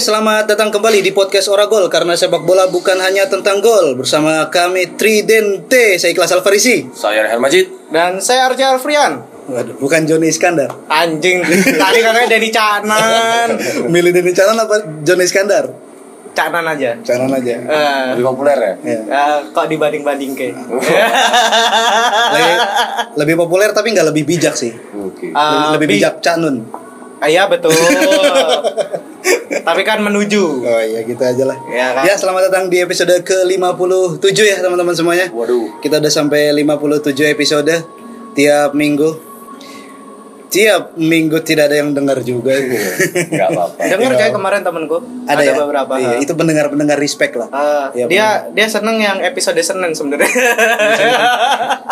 selamat datang kembali di podcast Oragol karena sepak bola bukan hanya tentang gol. Bersama kami Tridente, saya Ikhlas Alfarisi. Saya Rehan Majid. Dan saya Arja Alfrian. Waduh, bukan Joni Iskandar. Anjing, tadi katanya Denny Canan. Milih Denny Canan apa Joni Iskandar? Canan aja. Canan aja. Eh, Lebih populer ya? Eh, kok dibanding-banding ke? Lebih, lebih populer tapi nggak lebih bijak sih. Oke. Eh, lebih bi- bijak Canun. Ah, Iya betul. Tapi kan menuju. Oh iya gitu aja lah. Ya kan? Ya selamat datang di episode ke-57 ya teman-teman semuanya. Waduh. Kita udah sampai 57 episode tiap minggu. Tiap minggu tidak ada yang dengar juga. Enggak apa-apa. Dengar kayak kemarin temenku ada, ya? beberapa. Iya, itu pendengar-pendengar respect lah. Eh, Iya, dia dia seneng yang episode Senin sebenarnya.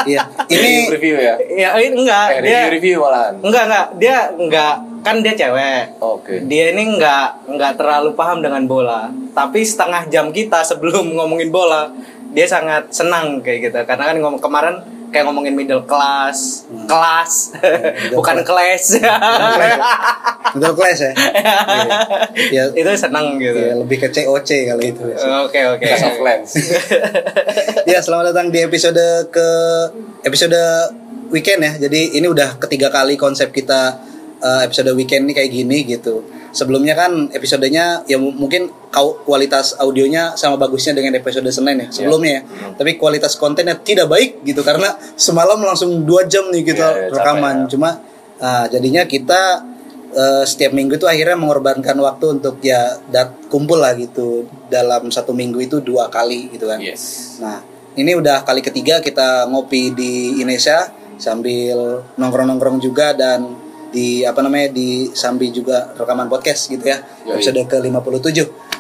Iya. Ini review ya? ya ini enggak Eh, dia review-review malahan. enggak enggak dia enggak kan dia cewek. Oke. Dia ini enggak enggak terlalu paham dengan bola. Tapi setengah jam kita sebelum ngomongin bola, dia sangat senang kayak gitu. Karena kan ngomong kemarin kayak ngomongin middle class, kelas, bukan kelas. middle class ya. Iya. itu senang gitu. Iya, lebih ke COC kali itu. Oke oke. Clash of Clans. ya, selamat datang di episode ke episode weekend ya. Jadi ini udah ketiga kali konsep kita eh, episode weekend ini kayak gini gitu. Sebelumnya kan episodenya ya mu- mungkin kualitas audionya sama bagusnya dengan episode Senin ya sebelumnya ya. Tapi kualitas kontennya tidak baik gitu karena semalam langsung dua jam nih kita Iya, iya, capek rekaman. ya. Cuma ah, jadinya kita eh, setiap minggu itu akhirnya mengorbankan waktu untuk ya dat kumpul lah gitu dalam satu minggu itu dua kali gitu kan. Yes. Nah, ini udah kali ketiga kita ngopi di Indonesia sambil nongkrong-nongkrong juga dan di apa namanya di sambil juga rekaman podcast gitu ya. Yoi. Episode ke-57.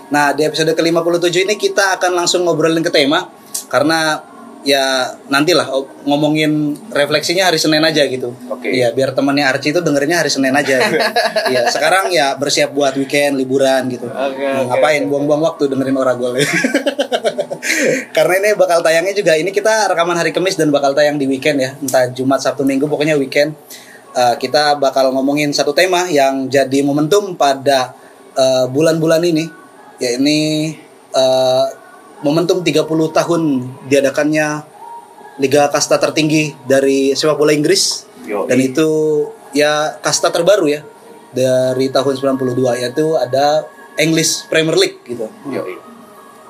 Nah, di episode ke-57 ini kita akan langsung ngobrolin ke tema karena ya nantilah oh, ngomongin refleksinya hari Senin aja gitu. Oke. Iya, biar temannya Archie itu dengerinnya hari Senin aja. gitu. Iya, sekarang ya bersiap buat weekend, liburan gitu. Oke, Nah, ngapain buang-buang waktu dengerin Oragol ya. Karena ini bakal tayangnya juga ini kita rekaman hari Kamis dan bakal tayang di weekend ya, entah Jumat, Sabtu, Minggu pokoknya weekend. Eh, kita bakal ngomongin satu tema yang jadi momentum pada eh, bulan-bulan ini, ya ini eh, momentum 30 tahun diadakannya liga kasta tertinggi dari sepak bola Inggris Yoi. dan itu ya kasta terbaru ya dari tahun 92 yaitu ada English Premier League gitu. Yoi.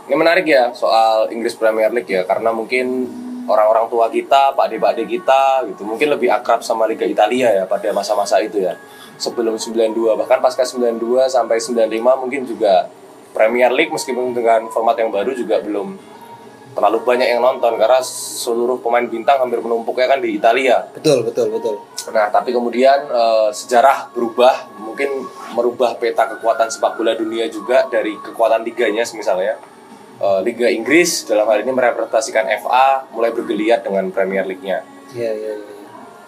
Ini menarik ya soal Inggris Premier League ya karena mungkin orang-orang tua kita, pak ade pak ade kita gitu mungkin lebih akrab sama Liga Italia ya pada masa-masa itu ya. Sebelum 92 bahkan pasca 92 sampai 95 mungkin juga Premier League meskipun dengan format yang baru juga belum terlalu banyak yang nonton karena seluruh pemain bintang hampir menumpuknya kan di Italia. Betul, betul, betul. Nah, tapi kemudian eh, sejarah berubah, mungkin merubah peta kekuatan sepak bola dunia juga dari kekuatan liganya misalnya. Eh, Liga Inggris dalam hal ini merepresentasikan FA mulai bergeliat dengan Premier League-nya. Iya, iya, iya.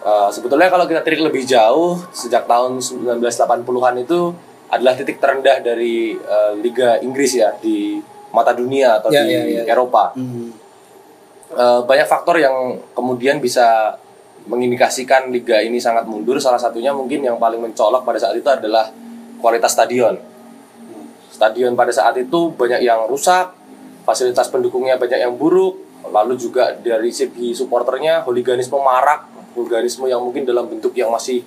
Eh, sebetulnya kalau kita tarik lebih jauh sejak tahun 1980-an itu adalah titik terendah dari eh, Liga Inggris ya di mata dunia atau Ya, di ya, ya. Eropa. Hmm. Eh, banyak faktor yang kemudian bisa mengindikasikan liga ini sangat mundur. Salah satunya mungkin yang paling mencolok pada saat itu adalah kualitas stadion. Stadion pada saat itu banyak yang rusak, fasilitas pendukungnya banyak yang buruk, lalu juga dari segi supporternya hooliganisme marak, hooliganisme yang mungkin dalam bentuk yang masih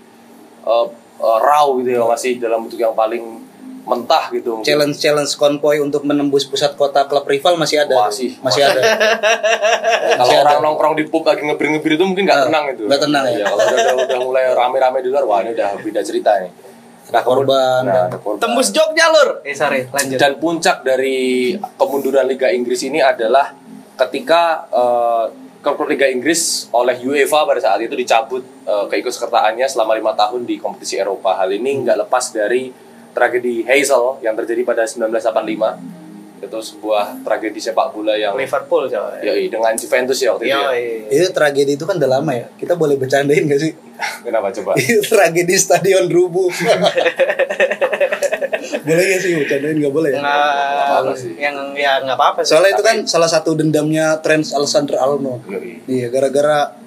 eh, eh, raw gitu ya, masih dalam bentuk yang paling mentah gitu. mungkin. Challenge challenge konvoy untuk menembus pusat kota klub rival masih ada. Masih. masih ada. Kalau Masih orang ada. nongkrong di pub lagi ngebir-ngebir itu mungkin nggak Ah, tenang itu. nggak tenang ya. Iya, kalau udah, udah, udah mulai rame-rame di luar, wah ini udah beda cerita nih. Nah, korban. Nah, ada korban. Tembus jok jalur. Eh sorry, lanjut. Dan puncak dari kemunduran Liga Inggris ini adalah ketika klub Liga Inggris oleh UEFA pada saat itu dicabut eh, keikutsertaannya selama lima tahun di kompetisi Eropa. Hal ini nggak lepas dari tragedi Hazel yang terjadi pada 1985. Itu sebuah tragedi sepak bola yang Liverpool coba. Yoi, dengan Juventus ya waktu itu. ya. Itu tragedi itu kan udah lama ya. Kita boleh bercandain gak sih? Kenapa coba? Itu tragedi stadion rubuh. boleh gak sih bercandain nggak boleh ya? nggak sih. yang ya nggak apa-apa sih. Soalnya itu kan salah satu dendamnya Trent Alexander Arnold. Yoi. Iya, gara-gara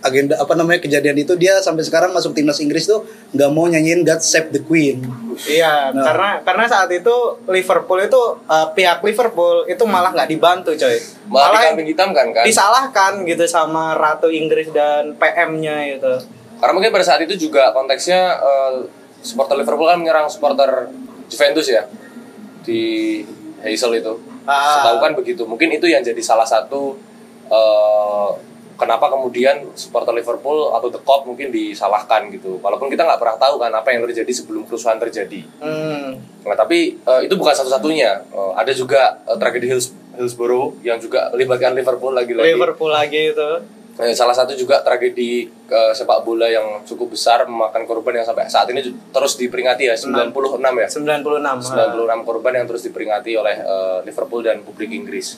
agenda apa namanya kejadian itu dia sampai sekarang masuk timnas Inggris tuh nggak mau nyanyiin God Save the Queen. Iya, Nah. karena karena saat itu Liverpool itu eh, pihak Liverpool itu malah nggak dibantu, coy. Malah Malah dikambing hitam kan kan. disalahkan gitu sama Ratu Inggris dan PM-nya itu. Karena mungkin pada saat itu juga konteksnya eh, supporter Liverpool kan menyerang supporter Juventus ya di Hazel itu. Ah. Setahu kan begitu. Mungkin itu yang jadi salah satu eh, kenapa kemudian supporter Liverpool atau The Cop mungkin disalahkan gitu. Walaupun kita nggak pernah tahu kan apa yang terjadi sebelum kerusuhan terjadi. Hmm. Nah, tapi eh, itu bukan satu-satunya. Eh, ada juga eh, tragedi Hills, Hillsborough yang juga melibatkan Liverpool lagi-lagi. Liverpool lagi itu. Salah satu juga tragedi eh, sepak bola yang cukup besar memakan korban yang sampai saat ini terus diperingati ya 96 ya 96. 96 korban yang terus diperingati oleh eh, Liverpool dan publik Inggris.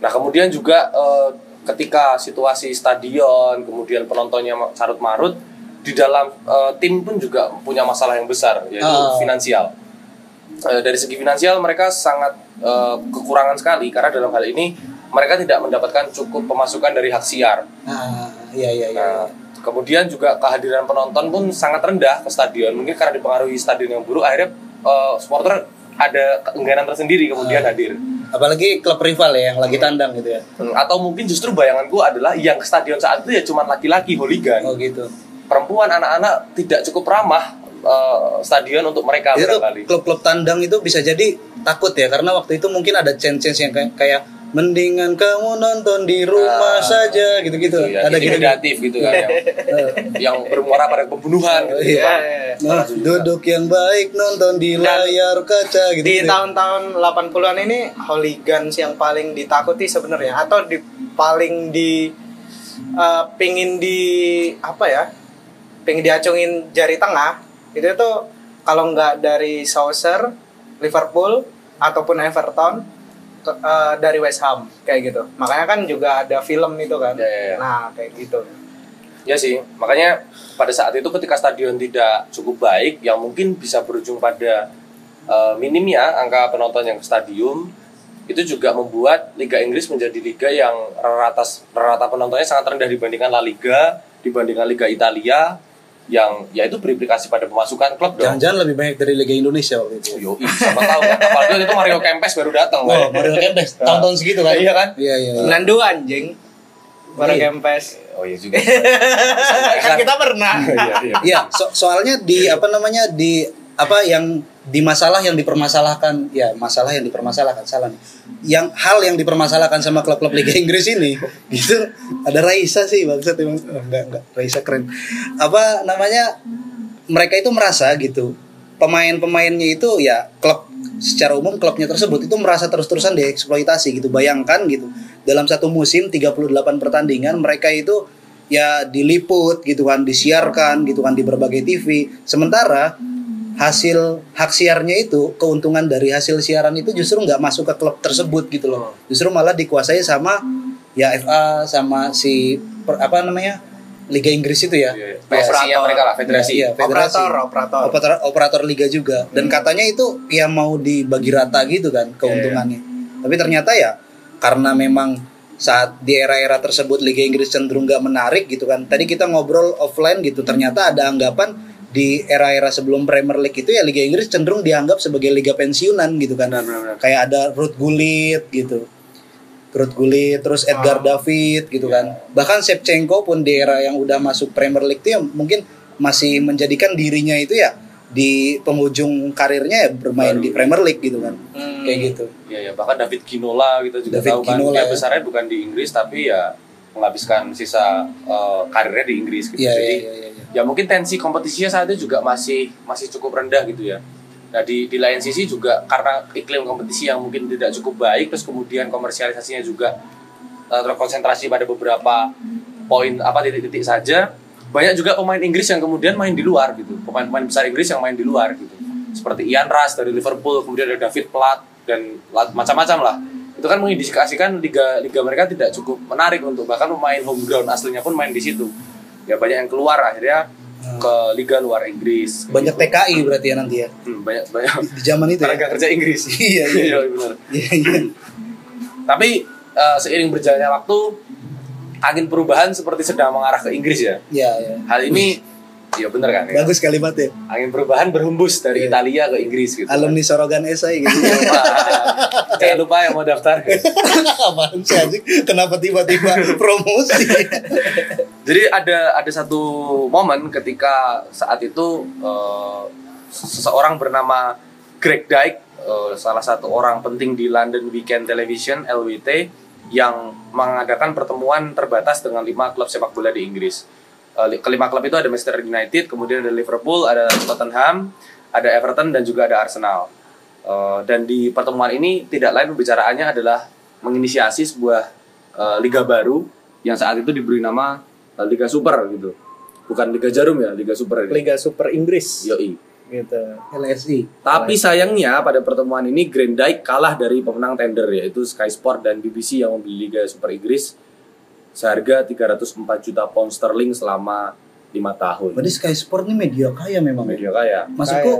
Nah kemudian juga eh, ketika situasi stadion kemudian penontonnya carut marut di dalam eh, tim pun juga punya masalah yang besar yaitu Ah. finansial. Eh, dari segi finansial mereka sangat eh, kekurangan sekali karena dalam hal ini mereka tidak mendapatkan cukup pemasukan dari hak siar. Ah, iya iya iya. Nah, kemudian juga kehadiran penonton pun sangat rendah ke stadion. Mungkin karena dipengaruhi stadion yang buruk, akhirnya eh, supporter ada keengganan tersendiri kemudian hadir. Apalagi klub rival ya yang lagi tandang gitu ya. Hmm, Atau mungkin justru bayanganku adalah yang ke stadion saat itu ya cuma laki-laki hooligan. Oh gitu. Perempuan, anak-anak tidak cukup ramah eh, stadion untuk mereka itu klub-klub tandang itu bisa jadi takut ya karena waktu itu mungkin ada chance-chance yang kayak, kayak mendingan kamu nonton di rumah Ah, saja gitu-gitu. Gitu ya, ada gitu. intimidatif gitu kan yang, yang bermuara pada pembunuhan gitu. Iya. Iya, iya. Nah, duduk yang baik nonton di Dan layar kaca gitu. Di tahun-tahun 80-an ini hooligans yang paling ditakuti sebenarnya atau di paling di eh, pingin di apa ya? Pingin diacungin jari tengah. Itu tuh kalau nggak dari Saucer, Liverpool ataupun Everton eh, dari West Ham kayak gitu. Makanya kan juga ada film itu kan. Iya, iya, iya. Nah, kayak gitu. Ya sih, makanya pada saat itu ketika stadion tidak cukup baik, yang mungkin bisa berujung pada eh, minimnya angka penonton yang ke stadium, itu juga membuat Liga Inggris menjadi liga yang rata rata penontonnya sangat rendah dibandingkan La Liga, dibandingkan Liga Italia, yang ya itu berimplikasi pada pemasukan klub dong. Jangan-jangan lebih banyak dari Liga Indonesia waktu itu. Yo, siapa tahu kan? Apalagi waktu itu Mario Kempes baru datang. Oh. Mario Kempes tahun-tahun segitu kan? Iya kan? Iya iya. iya. 92 anjing. Para Iya. Kempes. Oh iya juga. kan kita pernah. Iya, iya. Iya, so- soalnya di apa namanya di apa yang di masalah yang dipermasalahkan ya masalah yang dipermasalahkan salah nih. Yang hal yang dipermasalahkan sama klub-klub Liga Inggris ini gitu ada Raisa sih maksud emang oh, enggak enggak Raisa keren. Apa namanya mereka itu merasa gitu pemain-pemainnya itu ya klub secara umum klubnya tersebut itu merasa terus-terusan dieksploitasi gitu. Bayangkan gitu. Dalam satu musim 38 pertandingan mereka itu ya diliput gitu kan, disiarkan gitu kan di berbagai TV. Sementara hasil hak siarnya itu keuntungan dari hasil siaran itu justru nggak masuk ke klub tersebut gitu loh. Justru malah dikuasai sama ya FA sama si per- apa namanya Liga Inggris itu ya. Iya, iya. PSI-nya mereka lah, federasi. Iya, federasi. Operator, operator. operator operator liga juga dan katanya itu ya mau dibagi rata gitu kan keuntungannya tapi ternyata ya karena memang saat di era-era tersebut Liga Inggris cenderung nggak menarik gitu kan tadi kita ngobrol offline gitu ternyata ada anggapan di era-era sebelum Premier League itu ya Liga Inggris cenderung dianggap sebagai liga pensiunan gitu kan Benar-benar. kayak ada Ruth Gullit gitu Ruth Gullit terus Edgar David gitu kan bahkan Shevchenko pun di era yang udah masuk Premier League itu ya mungkin masih menjadikan dirinya itu ya di penghujung karirnya ya bermain Baru. di Premier League gitu kan Hmm. kayak gitu Iya ya bahkan David Ginola kita juga David tahu kan Ginola, dia ya. besarnya bukan di Inggris tapi ya menghabiskan sisa eh, karirnya di Inggris gitu. Iya, Jadi iya, iya, iya. Ya mungkin tensi kompetisinya saat itu juga masih masih cukup rendah gitu ya. Nah di di lain sisi juga karena iklim kompetisi yang mungkin tidak cukup baik terus kemudian komersialisasinya juga eh, terkonsentrasi pada beberapa poin apa titik-titik saja banyak juga pemain Inggris yang kemudian main di luar gitu. Pemain-pemain besar Inggris yang main di luar gitu. Seperti Ian Rush dari Liverpool kemudian ada David Platt dan macam-macam lah. Itu kan mengindikasikan liga liga mereka tidak cukup menarik untuk bahkan pemain home ground aslinya pun main di situ ya banyak yang keluar akhirnya ke liga luar Inggris. Banyak TKI berarti ya nanti ya? Hmm, banyak banyak. Di zaman itu ya? Tenaga kerja Inggris. Iya, iya. benar. Iya iya. Tapi eh, seiring berjalannya waktu angin perubahan seperti sedang mengarah ke Inggris ya. Iya, iya. Hal ini ya bener kan ya. Bagus kalimatnya. Angin perubahan berhembus dari Iya. Italia ke Inggris gitu. Alumni Sorogan esai gitu. Wah, Jangan lupa yang mau daftar. Apaan sih anjing? Kenapa tiba-tiba promosi? Jadi ada ada satu momen ketika saat itu eh, seseorang bernama Greg Dyke, eh, salah satu orang penting di London Weekend Television (LWT) yang mengadakan pertemuan terbatas dengan lima klub sepak bola di Inggris. Li- kelima klub itu ada Manchester United, kemudian ada Liverpool, ada Tottenham, ada Everton dan juga ada Arsenal. Eh, dan di pertemuan ini tidak lain pembicaraannya adalah menginisiasi sebuah eh, liga baru yang saat itu diberi nama Liga Super gitu. Bukan Liga Jarum ya, Liga Super ini. Liga Super Inggris Yoi. gitu. LSI. Tapi sayangnya pada pertemuan ini Grand Dyke kalah dari pemenang tender yaitu Sky Sport dan BBC yang membeli Liga Super Inggris seharga 304 juta pound sterling selama lima tahun. Berarti Sky Sport ini media kaya memang. ya? Media kaya. Maksudku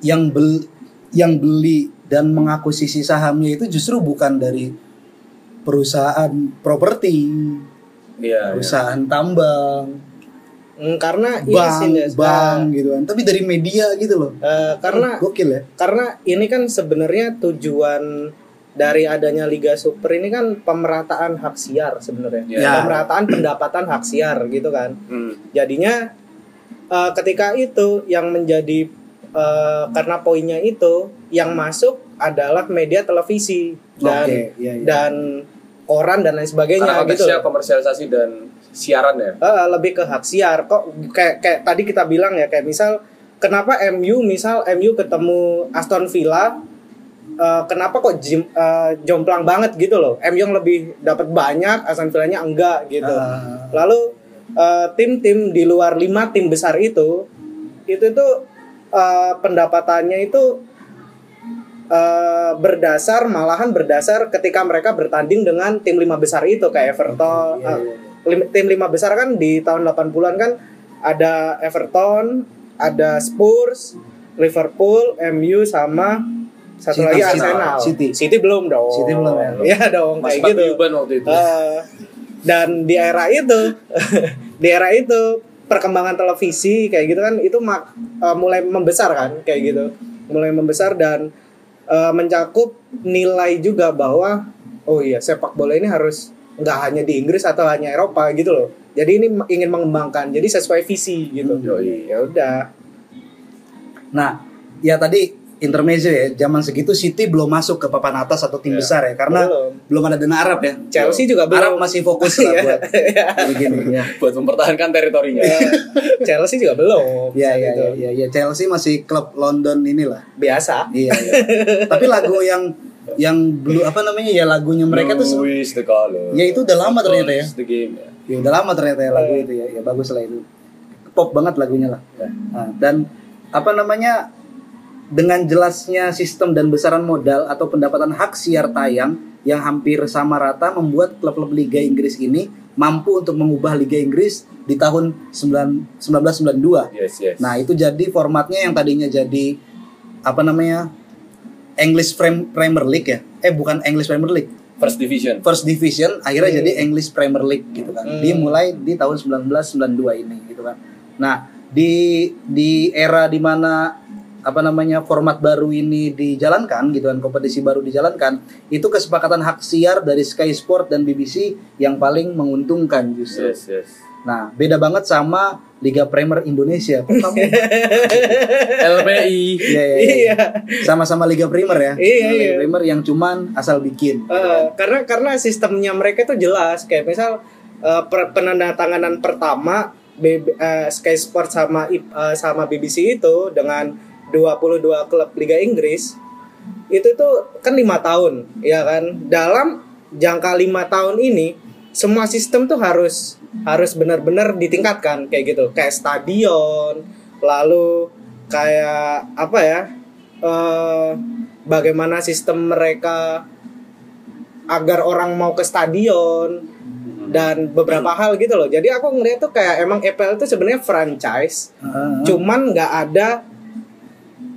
yang bel yang beli dan mengakuisisi sahamnya itu justru bukan dari perusahaan properti, Iya. iya. perusahaan tambang, Hmm, karena ini bank, sih Des. bank gitu kan. Tapi dari media gitu loh. Eh, karena gokil ya. karena ini kan sebenarnya tujuan dari adanya Liga Super ini kan pemerataan hak siar sebenarnya. Ya. Pemerataan pendapatan hak siar gitu kan. Hmm. Jadinya eh, ketika itu yang menjadi eh, karena poinnya itu yang masuk adalah media televisi dan Oke, iya, iya. dan koran dan lain Karena sebagainya gitu. konteksnya komersialisasi dan siaran ya. Eh, lebih ke hak siar kok kayak kayak tadi kita bilang ya kayak misal kenapa MU misal MU ketemu Aston Villa eh, kenapa kok jim- eh, jomplang banget gitu loh MU yang lebih dapat banyak Aston Villanya enggak gitu Ah. lalu eh, tim-tim di luar lima tim besar itu itu tuh eh, pendapatannya itu eh, berdasar malahan berdasar ketika mereka bertanding dengan tim lima besar itu kayak Everton Iya, eh, iya. lim- tim lima besar kan di tahun 80-an kan ada Everton, ada Spurs, Liverpool, MU sama satu City, lagi City. Arsenal. City. belum dong. City belum ya? Iya dong Mas kayak gitu. Waktu itu. Eh, dan di era itu di era itu perkembangan televisi kayak gitu kan itu mak- eh, mulai membesar kan kayak gitu. Mulai membesar dan eh, mencakup nilai juga bahwa oh iya sepak bola ini harus nggak hanya di Inggris atau hanya Eropa gitu loh. Jadi ini ingin mengembangkan. Jadi sesuai visi gitu. Yoi. Ya udah. Nah, ya tadi intermezzo ya, zaman segitu City belum masuk ke papan atas atau tim Iya. besar ya, karena Belum. belum, ada dana Arab ya. Chelsea juga belum. Arab masih fokus lah Iya. buat begini ya. Buat mempertahankan teritorinya. Eh, Chelsea juga belum. Ya, ya, Gitu. ya, ya, ya, Chelsea masih klub London inilah. Biasa. Iya, iya. Tapi lagu yang yang blue apa namanya ya lagunya mereka tuh se- Louis the color. Ya, itu udah lama ternyata ya. The game ya. ya udah lama ternyata ya lagu itu ya. Ya bagus lah itu. Pop banget lagunya lah. Nah, dan apa namanya dengan jelasnya sistem dan besaran modal atau pendapatan hak siar tayang yang hampir sama rata membuat klub-klub Liga Inggris ini mampu untuk mengubah Liga Inggris di tahun 9 1992. Yes, yes. Nah, itu jadi formatnya yang tadinya jadi apa namanya? English Prem- Premier League ya. Eh bukan English Premier League. First division. First Division akhirnya jadi English Premier League gitu kan. Hmm. Dimulai di tahun 1992 ini gitu kan. Nah, di di era di mana apa namanya format baru ini dijalankan gitu kan kompetisi baru dijalankan itu kesepakatan hak siar dari Sky Sport dan BBC yang paling menguntungkan justru. Yes, yes. Nah, beda banget sama Liga Premier Indonesia. Kamu LPI. Iya, iya, iya. Iya. Sama-sama Liga Premier ya. Iya, Liga iya. Premier yang cuman asal bikin. Eh, karena karena sistemnya mereka tuh jelas kayak misal per- penandatanganan pertama BB, eh, Sky Sport sama eh, sama BBC itu dengan 22 klub Liga Inggris itu tuh kan lima tahun ya kan? Dalam jangka lima tahun ini semua sistem tuh harus harus benar-benar ditingkatkan kayak gitu. Kayak stadion lalu kayak apa ya eh bagaimana sistem mereka agar orang mau ke stadion dan beberapa hal gitu loh. Jadi aku ngeliat tuh kayak emang EPL itu sebenarnya franchise Heeh. cuman nggak ada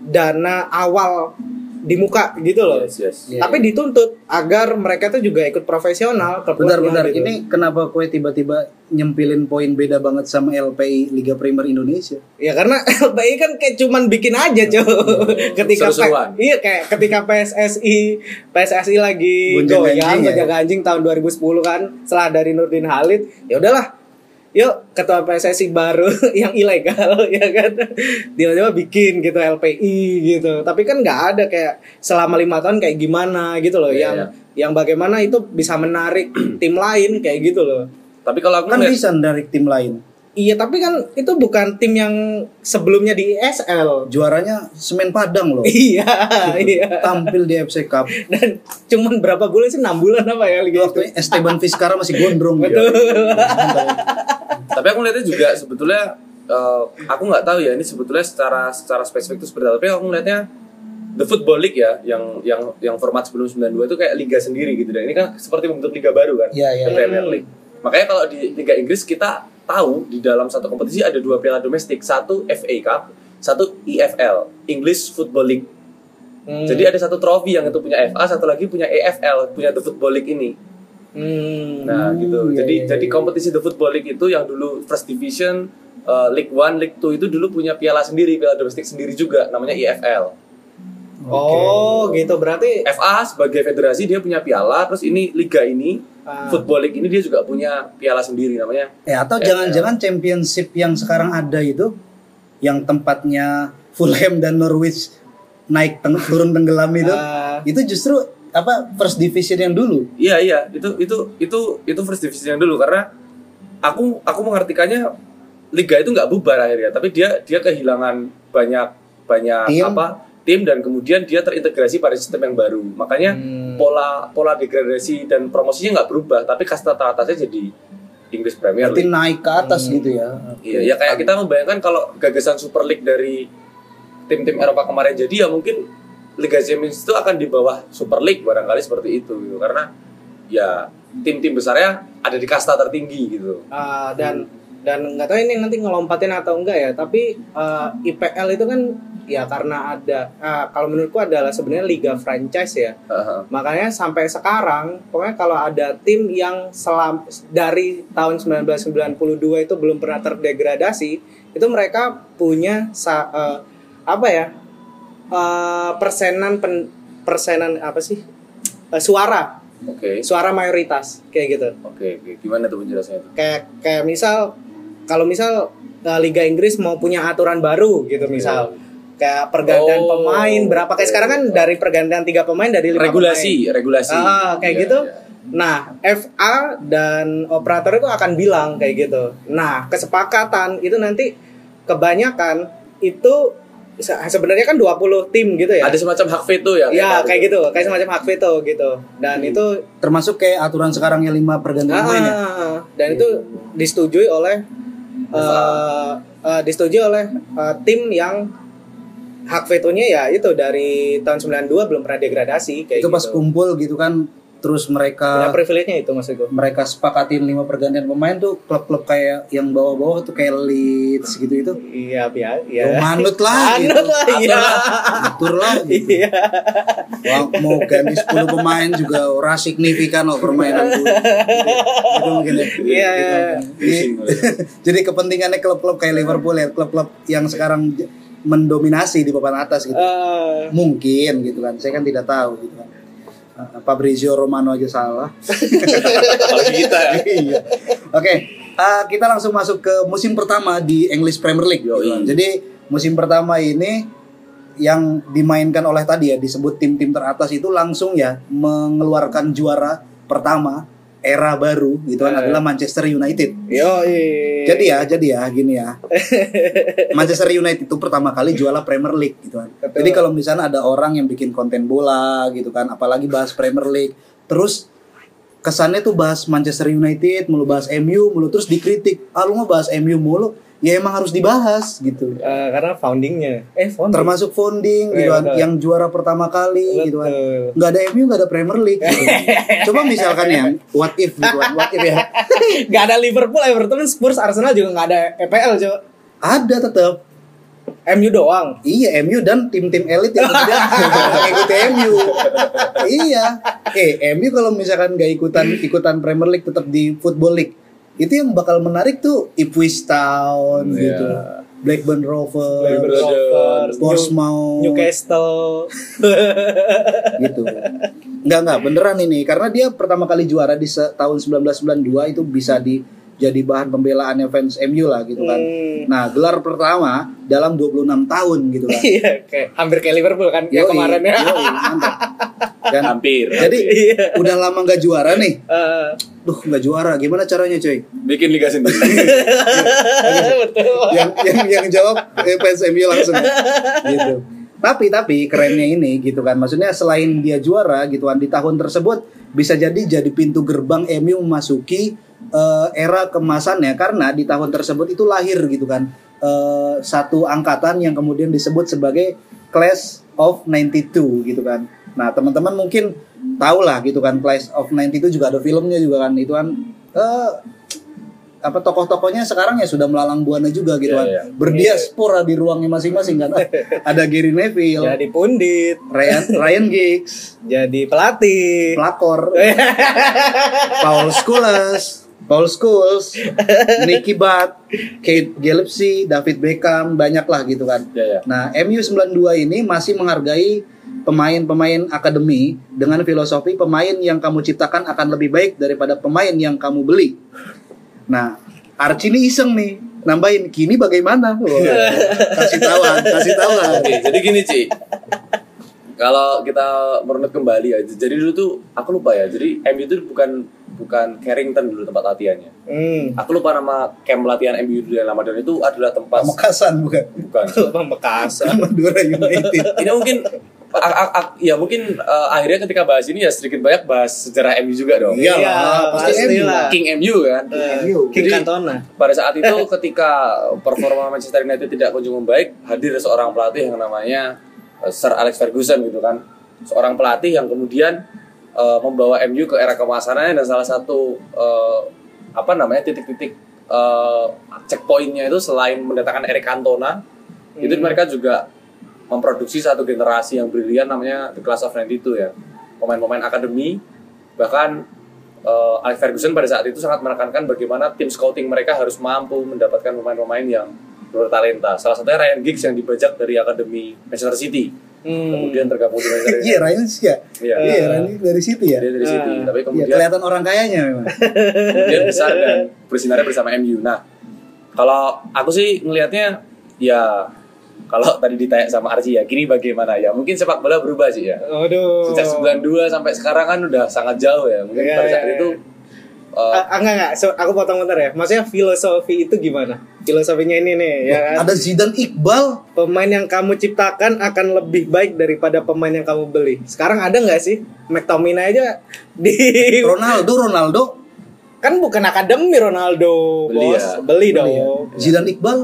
dana awal di muka gitu loh. Yes, yes. Iya, Tapi dituntut agar mereka tuh juga ikut profesional. Bentar, klub-klubnya bentar. gitu. Ini kenapa kue tiba-tiba nyempilin poin beda banget sama LPI Liga Premier Indonesia? Ya karena LPI kan kayak cuman bikin aja, Cok. ketika Seru-seruan. Iya kayak ketika PSSI PSSI lagi goyang ya? ganjing tahun 2010 kan setelah dari Nurdin Halid, ya udahlah. Yuk ketua PSSI baru yang ilegal ya kan tiba-tiba bikin gitu LPI gitu tapi kan nggak ada kayak selama lima tahun kayak gimana gitu loh Iya, yang iya. yang bagaimana itu bisa menarik tim lain kayak gitu loh Tapi kalau aku Kan bisa dari tim lain. Iya tapi kan itu bukan tim yang sebelumnya di ISL. Juaranya Semen Padang loh. Iya, iya. Tampil di FC Cup. Dan cuman berapa bulan sih? 6 bulan apa ya Itu Liga itu? waktunya Esteban Vizcarra masih gondrong. dia. Betul. tapi aku lihatnya juga sebetulnya eh, aku nggak tahu ya ini sebetulnya secara secara spesifik itu seperti apa tapi aku ngelihatnya The Football League ya yang yang yang format sebelum 92 itu kayak liga sendiri gitu dan ini kan seperti membentuk liga baru kan Iya, iya. The Premier League makanya kalau di Liga Inggris kita tahu di dalam satu kompetisi ada dua piala domestik satu FA Cup satu EFL English Football League Hmm. jadi ada satu trofi yang itu punya FA satu lagi punya EFL punya The Football League ini Hmm. Nah gitu. iya, jadi iya, jadi iya. kompetisi The Football League itu yang dulu First Division, uh, League One, League Two itu dulu punya piala sendiri, piala domestik sendiri juga, namanya EFL. Oh, gitu berarti FA sebagai federasi dia punya piala, terus ini liga ini Ah. Football League ini dia juga punya piala sendiri namanya. Eh atau jangan-jangan championship yang sekarang ada itu yang tempatnya Fulham dan Norwich naik teng- turun tenggelam itu Ah. itu justru apa first division yang dulu Iya iya, itu itu itu itu First Division yang dulu karena aku aku mengartikannya liga itu nggak bubar akhirnya, tapi dia dia kehilangan banyak banyak Tim. apa tim dan kemudian dia terintegrasi pada sistem yang baru. Makanya Hmm. pola pola degradasi dan promosinya nggak berubah, tapi kasta teratasnya jadi English Premier berarti League. naik ke atas gitu ya Iya, ya kayak kita membayangkan kalau gagasan Super League dari tim-tim Eropa kemarin jadi ya mungkin Liga Champions itu akan di bawah Super League barangkali seperti itu gitu. Karena ya tim-tim besarnya ada di kasta tertinggi gitu. Ah, dan dan nggak tahu ini nanti ngelompatin atau enggak ya tapi eh, IPL itu kan ya karena ada ah, kalau menurutku adalah sebenarnya liga franchise ya Heeh. makanya sampai sekarang pokoknya kalau ada tim yang selam dari tahun 1992 itu belum pernah terdegradasi itu mereka punya sa- eh, apa ya eh, persenan pen- persenan apa sih Eh, suara Oke. suara mayoritas kayak gitu Oke, oke. Gimana tuh penjelasannya itu? kayak kayak misal kalau misal uh, Liga Inggris mau punya aturan baru gitu misal kayak pergantian Oh, pemain berapa? Kayak sekarang kan dari pergantian tiga pemain dari lima Regulasi, regulasi. pemain. ah kayak Iya, gitu. iya. nah FA dan operator itu akan bilang kayak gitu. Nah kesepakatan itu nanti kebanyakan itu se- sebenarnya kan 20 tim gitu ya? Ada semacam hak veto ya? ya kayak gitu. kayak semacam hak veto gitu. Dan Hmm. itu termasuk kayak aturan sekarang yang lima pergantian pemain ya? Ah, dan itu disetujui oleh eh, eh, disetujui oleh eh, tim yang hak vetonya ya itu dari tahun 92 belum pernah degradasi kayak itu pas gitu. kumpul gitu kan terus mereka privilege-nya itu maksud gue. mereka sepakatin lima pergantian pemain tuh klub-klub kayak yang bawah-bawah tuh kayak Leeds gitu itu Iya, biar Ya, ya. manut lah Manut gitu. lah, iya. atur lah gitu. Iya. Wah, mau ganti 10 pemain juga ora signifikan loh permainan tuh. Gitu mungkin ya. Iya. Pusing gue. Jadi kepentingannya klub-klub kayak Liverpool ya, klub-klub yang sekarang mendominasi di papan atas gitu. Eh, Mungkin gitu kan. Saya kan tidak tahu gitu kan. Uh, Fabrizio Romano aja salah. Apalagi kita ya. Iya. Oke, uh, kita langsung masuk ke musim pertama di English Premier League. gitu kan. Jadi musim pertama ini yang dimainkan oleh tadi ya disebut tim-tim teratas itu langsung ya mengeluarkan juara pertama era baru gitu kan Eh. adalah Manchester United. Yo, Jadi ya, jadi ya gini ya. Manchester United itu pertama kali juara Premier League gitu kan. Betul. Jadi kalau misalnya ada orang yang bikin konten bola gitu kan, apalagi bahas Premier League, terus kesannya tuh bahas Manchester United, mulu bahas MU, mulu terus dikritik. Ah lu ngebahas MU mulu, ya emang harus dibahas gitu. Eh, karena foundingnya. Eh, founding. Termasuk founding Iya, gitu kan, betul. yang juara pertama kali gitu kan. Betul. Nggak ada MU, nggak ada Premier League. Gitu. Coba misalkan ya, what if gitu kan, what if ya. Gak ada Liverpool, Everton, Spurs, Arsenal juga gak ada EPL, Cok. Ada tetap. MU doang. Iya MU dan tim-tim elit yang kemudian ikuti MU. iya. Eh MU kalau misalkan nggak ikutan ikutan Premier League tetap di Football League itu yang bakal menarik tuh Ipswich Town Iya. gitu, Blackburn Rovers, Blackburn Brother. Rovers, Portsmouth, Newcastle. gitu. Enggak enggak beneran ini karena dia pertama kali juara di tahun 1992 itu bisa di jadi bahan pembelaannya fans MU lah gitu kan. Hmm. Nah, gelar pertama dalam 26 tahun gitu kan. Iya, kayak hampir kayak Liverpool kan yang Yoi, kemarin ya. yoi, mantap. Dan Hampir. jadi Iya. udah lama nggak juara nih. Eh, Duh, nggak juara. Gimana caranya, coy? Bikin liga sendiri. betul. yang yang yang jawab eh, fans MU langsung gitu. Tapi tapi kerennya ini gitu kan. Maksudnya selain dia juara gitu kan di tahun tersebut bisa jadi jadi pintu gerbang MU memasuki eh, era kemasannya karena di tahun tersebut itu lahir gitu kan eh, satu angkatan yang kemudian disebut sebagai Class of 92 gitu kan. Nah, teman-teman mungkin tahu lah gitu kan Class of 92 juga ada filmnya juga kan itu kan eh, apa tokoh-tokohnya sekarang ya sudah melalang buana juga gitu Iya, kan. iya. Berdiaspora di ruangnya masing-masing kan. Ada Gary Neville, Jadi pundit, Ryan Ryan Giggs, jadi pelatih. pelakor, Paul Scholes, Paul Scholes, Nicky Butt, Kate Gillespie, David Beckham, banyak lah gitu kan. Ya, ya. Nah, MU 92 ini masih menghargai pemain-pemain akademi dengan filosofi pemain yang kamu ciptakan akan lebih baik daripada pemain yang kamu beli. Nah, Archie ini iseng nih, nambahin kini bagaimana? Kasih tahuan, kasih tahuan. Oke, jadi gini Ci. Kalau kita merunut kembali ya, jadi dulu tuh aku lupa ya. Jadi MU itu bukan bukan Carrington dulu tempat latihannya. Hmm. Aku lupa nama camp latihan MU dulu yang lama dan itu adalah tempat Pamekasan bukan? bukan. Pamekasan. Madura United. Ini mungkin a- a- a- ya mungkin eh, akhirnya ketika bahas ini ya sedikit banyak bahas sejarah MU juga dong. Iya Iya, lah, pasti pasti MU. lah. King MU kan. Eh, King Jadi- Cantona. Pada saat itu ketika performa Manchester United tidak kunjung membaik, hadir seorang pelatih yang namanya eh, Sir Alex Ferguson gitu kan. Seorang pelatih yang kemudian eh, membawa MU ke era kemasannya dan salah satu eh, apa namanya titik-titik eh, checkpointnya itu selain mendatangkan Eric Cantona, itu mereka juga memproduksi satu generasi yang brilian namanya The Class of 92 ya. Pemain-pemain akademi bahkan eh, Alex Ferguson pada saat itu sangat menekankan bagaimana tim scouting mereka harus mampu mendapatkan pemain-pemain yang bertalenta. Salah satunya Ryan Giggs yang dibajak dari akademi Manchester City. Hmm. Kemudian tergabung di Manchester United. Iya, Ryan sih ya. Iya. Iya, Ryan dari City ya. Dia dari City, Ah. tapi Iya, kemudian kelihatan orang kayanya memang. kemudian besar dan bersinarnya bersama MU. Nah, kalau aku sih ngelihatnya ya kalau tadi ditanya sama Archie ya, gini bagaimana ya? Mungkin sepak bola berubah sih ya. Aduh. Sejak 92 sampai sekarang kan udah sangat jauh ya. Mungkin Iya, pada saat iya, itu uh, enggak enggak, so, aku potong bentar ya. Maksudnya filosofi itu gimana? Filosofinya ini nih, ya kan? Ada Zidane Iqbal. Pemain yang kamu ciptakan akan lebih baik daripada pemain yang kamu beli. Sekarang ada nggak sih? McTominay aja di Ronaldo, Ronaldo. kan bukan akademi Ronaldo, Beli bos. ya. Beli Beli ya. dong. Zidane Iqbal.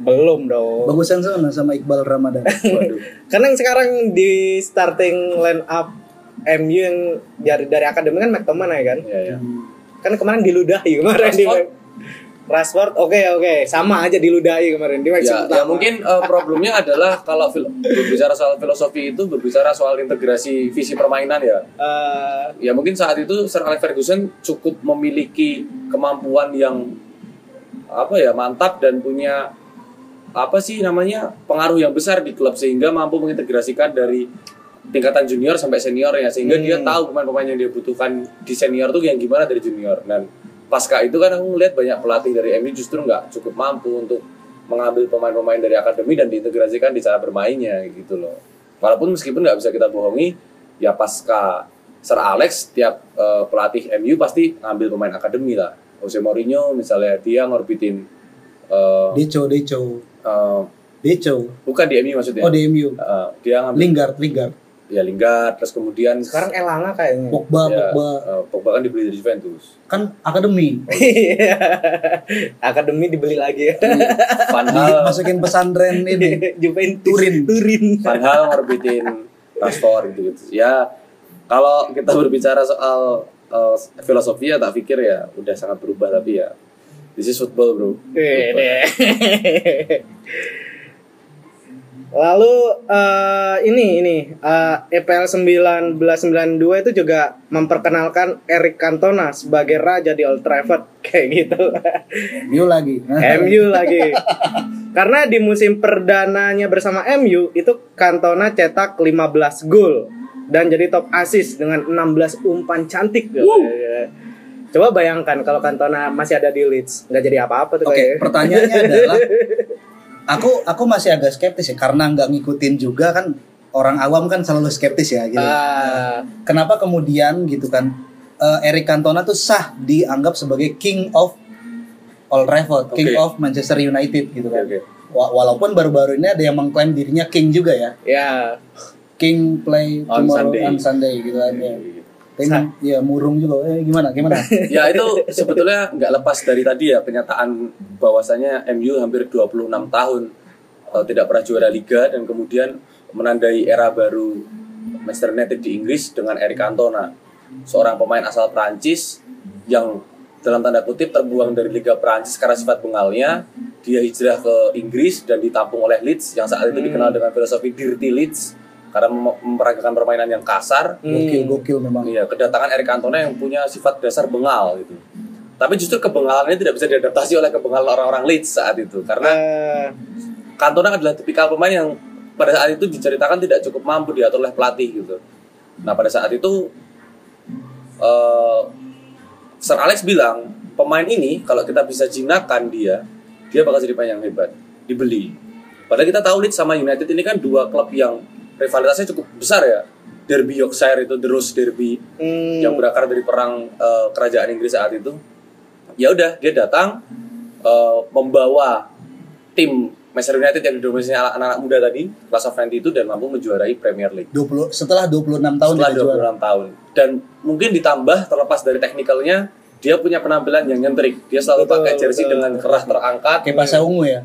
Belum dong. Bagusan sana sama Iqbal Ramadan. waduh. Karena yang sekarang di starting line up MU yang dari dari akademi kan McTominay kan. Ya, ya. Kan kemarin diludahi kemarin di Rashford? Oke oke sama aja diludahi kemarin di Ya, pertama. ya mungkin uh, problemnya adalah kalau fil- berbicara soal filosofi itu berbicara soal integrasi visi permainan ya. Eh, Ya mungkin saat itu Sir Alex Ferguson cukup memiliki kemampuan yang apa ya mantap dan punya apa sih namanya pengaruh yang besar di klub sehingga mampu mengintegrasikan dari tingkatan junior sampai senior ya sehingga dia Hmm. tahu pemain-pemain yang dia butuhkan di senior tuh yang gimana dari junior. Dan pasca itu kan aku ngeliat banyak pelatih dari MU justru nggak cukup mampu untuk mengambil pemain-pemain dari akademi dan diintegrasikan di cara bermainnya gitu loh. Walaupun meskipun nggak bisa kita bohongi ya pasca Sir Alex tiap eh, pelatih MU pasti ngambil pemain akademi lah. Jose Mourinho misalnya dia ngorbitin eh, Deco, Deco. eh, Deco. bukan di MU maksudnya Oh, di MU. Eh, dia ngambil Lingard, Lingard. ya Lingard terus kemudian sekarang Elanga kayaknya. Pogba, ya, Pogba. eh, Pogba kan dibeli dari Juventus Kan akademi. Iya. akademi dibeli lagi. Van Hal Masukin pesantren ini. Juventus. Turin. Turin. Van Hal ngorbitin Rashford gitu gitu ya kalau kita berbicara soal eh, filosofi ya tak pikir ya udah sangat berubah tapi ya this is football bro. Lalu eh, ini ini eh, EPL 1992 itu juga memperkenalkan Eric Cantona sebagai raja di Old Trafford kayak gitu. View lagi. MU lagi. Karena di musim perdananya bersama MU itu Cantona cetak 15 gol dan jadi top assist dengan 16 umpan cantik. Coba bayangkan kalau Cantona masih ada di Leeds, nggak jadi apa-apa tuh Oke, kayaknya. pertanyaannya adalah aku aku masih agak skeptis ya karena nggak ngikutin juga kan orang awam kan selalu skeptis ya gitu. Ah, Kenapa kemudian gitu kan eh, Eric Cantona tuh sah dianggap sebagai king of Old Trafford, king Oke. of Manchester United gitu kan. Wa- Walaupun baru-baru ini ada yang mengklaim dirinya king juga ya. ya. King play On tomorrow Sunday. on Sunday gitu kan ya. Tapi emang, ya murung juga. Eh, gimana gimana? ya itu sebetulnya nggak lepas dari tadi ya kenyataan bahwasanya MU hampir 26 tahun eh, tidak pernah juara liga dan kemudian menandai era baru Manchester United di Inggris dengan Eric Cantona seorang pemain asal Prancis yang dalam tanda kutip terbuang dari Liga Prancis karena sifat bengalnya dia hijrah ke Inggris dan ditampung oleh Leeds yang saat itu dikenal dengan filosofi Dirty Leeds karena mem- memperagakan permainan yang kasar Gokil gokil memang. Iya, kedatangan Eric Cantona yang punya sifat dasar bengal gitu. Tapi justru kebengalan ini tidak bisa diadaptasi oleh kebengalan orang-orang Leeds saat itu karena Eh, Cantona adalah tipikal pemain yang pada saat itu diceritakan tidak cukup mampu diatur oleh pelatih gitu. Nah pada saat itu eh, Sir Alex bilang pemain ini kalau kita bisa jinakkan dia, dia bakal jadi pemain yang hebat, dibeli. Padahal kita tahu Leeds sama United ini kan dua klub yang rivalitasnya cukup besar ya. Derby Yorkshire itu The Rose Derby hmm, yang berakar dari perang eh, kerajaan Inggris saat itu. Ya udah, dia datang eh, membawa tim Manchester United yang didominasi anak-anak muda tadi, kelas of 90 itu dan mampu menjuarai Premier League 20 setelah 26 tahun setelah dia juara. 26 tahun. Dan mungkin ditambah terlepas dari teknikalnya, dia punya penampilan yang nyentrik. Dia selalu Betul, pakai jersey betul. dengan kerah terangkat. Kayak bahasa ungu ya.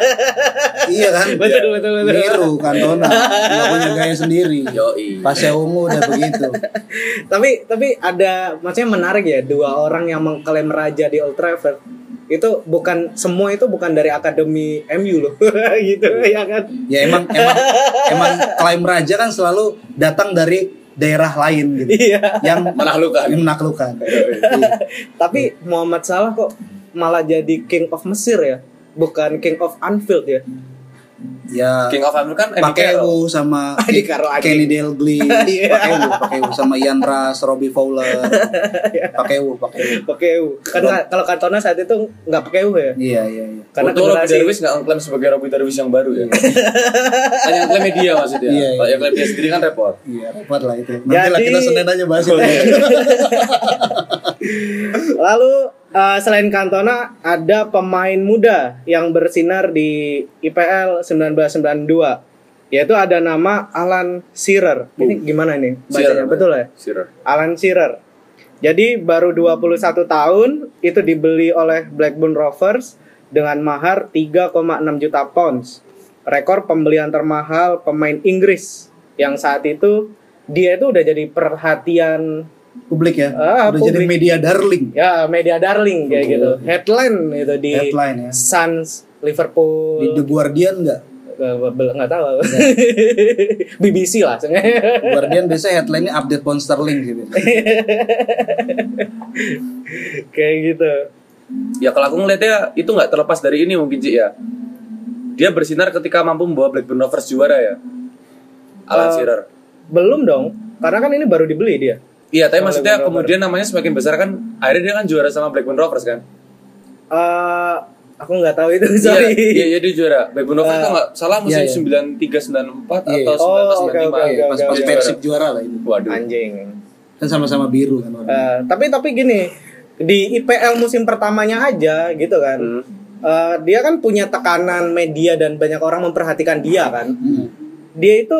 iya kan? betul betul betul. Biru Cantona. Nggak punya gaya sendiri. Yoi. Pasnya ungu udah begitu. tapi tapi ada maksudnya menarik ya dua orang yang mengklaim raja di Old Trafford itu bukan semua itu bukan dari akademi MU loh gitu ya kan Ya emang emang emang klaim raja kan selalu datang dari daerah lain gitu. iya Yang Menaklukkan. yang menaklukkan. Iya. tapi Muhammad Salah kok malah jadi King of Mesir ya bukan King of Anfield ya Ya King of America kan pakai Carroll. U sama lagi. Kenny Dalglish, Iya. pakai U, pakai U sama Ian Rush, Robbie Fowler, pakai U, pakai U. pakai U kan ka- kalau Cantona saat itu nggak pakai U ya Iya iya iya. karena Untuk Robbie Darwis nggak ngeklaim sebagai Robbie Darwis yang baru ya. Hanya ngeklaim media maksudnya. Iya, iya. Kalau yang klaim dia sendiri kan repot. Iya, repot lah itu. Nanti lah Jadi- kita Senin aja bahas itu. Lalu eh, selain Cantona ada pemain muda yang bersinar di IPL 1992 yaitu ada nama Alan Shearer. Ini gimana ini bacanya? Shearer, Betul ya? Shearer. Alan Shearer. Jadi baru 21 tahun itu dibeli oleh Blackburn Rovers dengan mahar 3,6 juta pounds. Rekor pembelian termahal pemain Inggris yang saat itu dia itu udah jadi perhatian Publik ya. Ah, Udah jadi publik. media darling. ya media darling kayak gitu headline itu di Headline ya. Suns Liverpool Di The Guardian enggak? Nggak tahu BBC lah Guardian biasanya headline-nya update pound sterling gitu. kayak gitu Ya kalau aku ngeliatnya itu nggak terlepas dari ini mungkin Cik ya. Dia bersinar ketika mampu membawa Blackburn Rovers juara ya. Alan Eh, Shearer. belum dong karena kan ini baru dibeli dia Iya, tapi Sama maksudnya kemudian namanya semakin besar kan akhirnya dia kan juara sama Blackburn Rovers kan. Eh, aku nggak tahu itu Iya, sorry iya, iya dia juara. Blackburn Rovers tuh nggak salah musim iya, 93 94 Iya. atau Oh, 19 oke, 95. oke, Iya, pas pas oke. Persib juara lah itu. Waduh. anjing Kan sama-sama biru kan. Eh, tapi tapi gini di IPL musim pertamanya aja gitu kan Hmm. Eh, dia kan punya tekanan media dan banyak orang memperhatikan dia kan Hmm. dia itu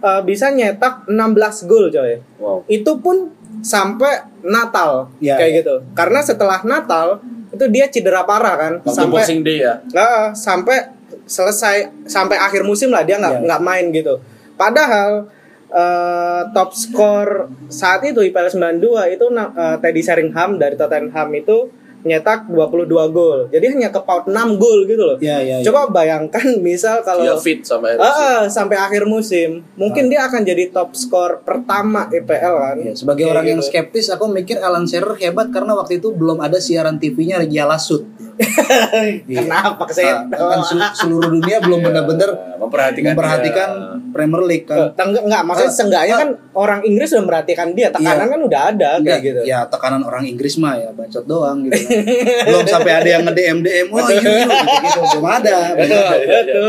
eh, bisa nyetak 16 gol coy Wow. itu pun sampai Natal Ya, kayak ya. gitu karena setelah Natal itu dia cedera parah kan Waktu sampai Boxing Day ya. Ah, sampai selesai sampai akhir musim lah dia nggak Ya. nggak main gitu padahal eh, top skor saat itu IPL 92 itu eh, Teddy Sheringham dari Tottenham itu nyetak 22 gol. Jadi hanya kepaut 6 gol gitu loh. Iya, iya, iya. Coba bayangkan misal kalau Dia fit sama Ah, ah, sampai akhir musim, mungkin dia akan jadi top skor pertama EPL kan. Ya, sebagai Kayak orang yang gitu. skeptis, aku mikir Alan Shearer hebat karena waktu itu belum ada siaran TV-nya Yala Sud. Kenapa saya Nah, kan sel- seluruh dunia belum benar-benar memperhatikan memperhatikan Premier League kan. enggak, enggak maksudnya Ah, seenggaknya ah. kan orang Inggris udah merhatikan dia, tekanan Iya. kan udah ada kayak Enggak, gitu. Ya tekanan orang Inggris mah ya bacot doang gitu. kan. belum sampai ada yang nge-DM DM, oh iya iya," gitu-gitu belum ada. Betul.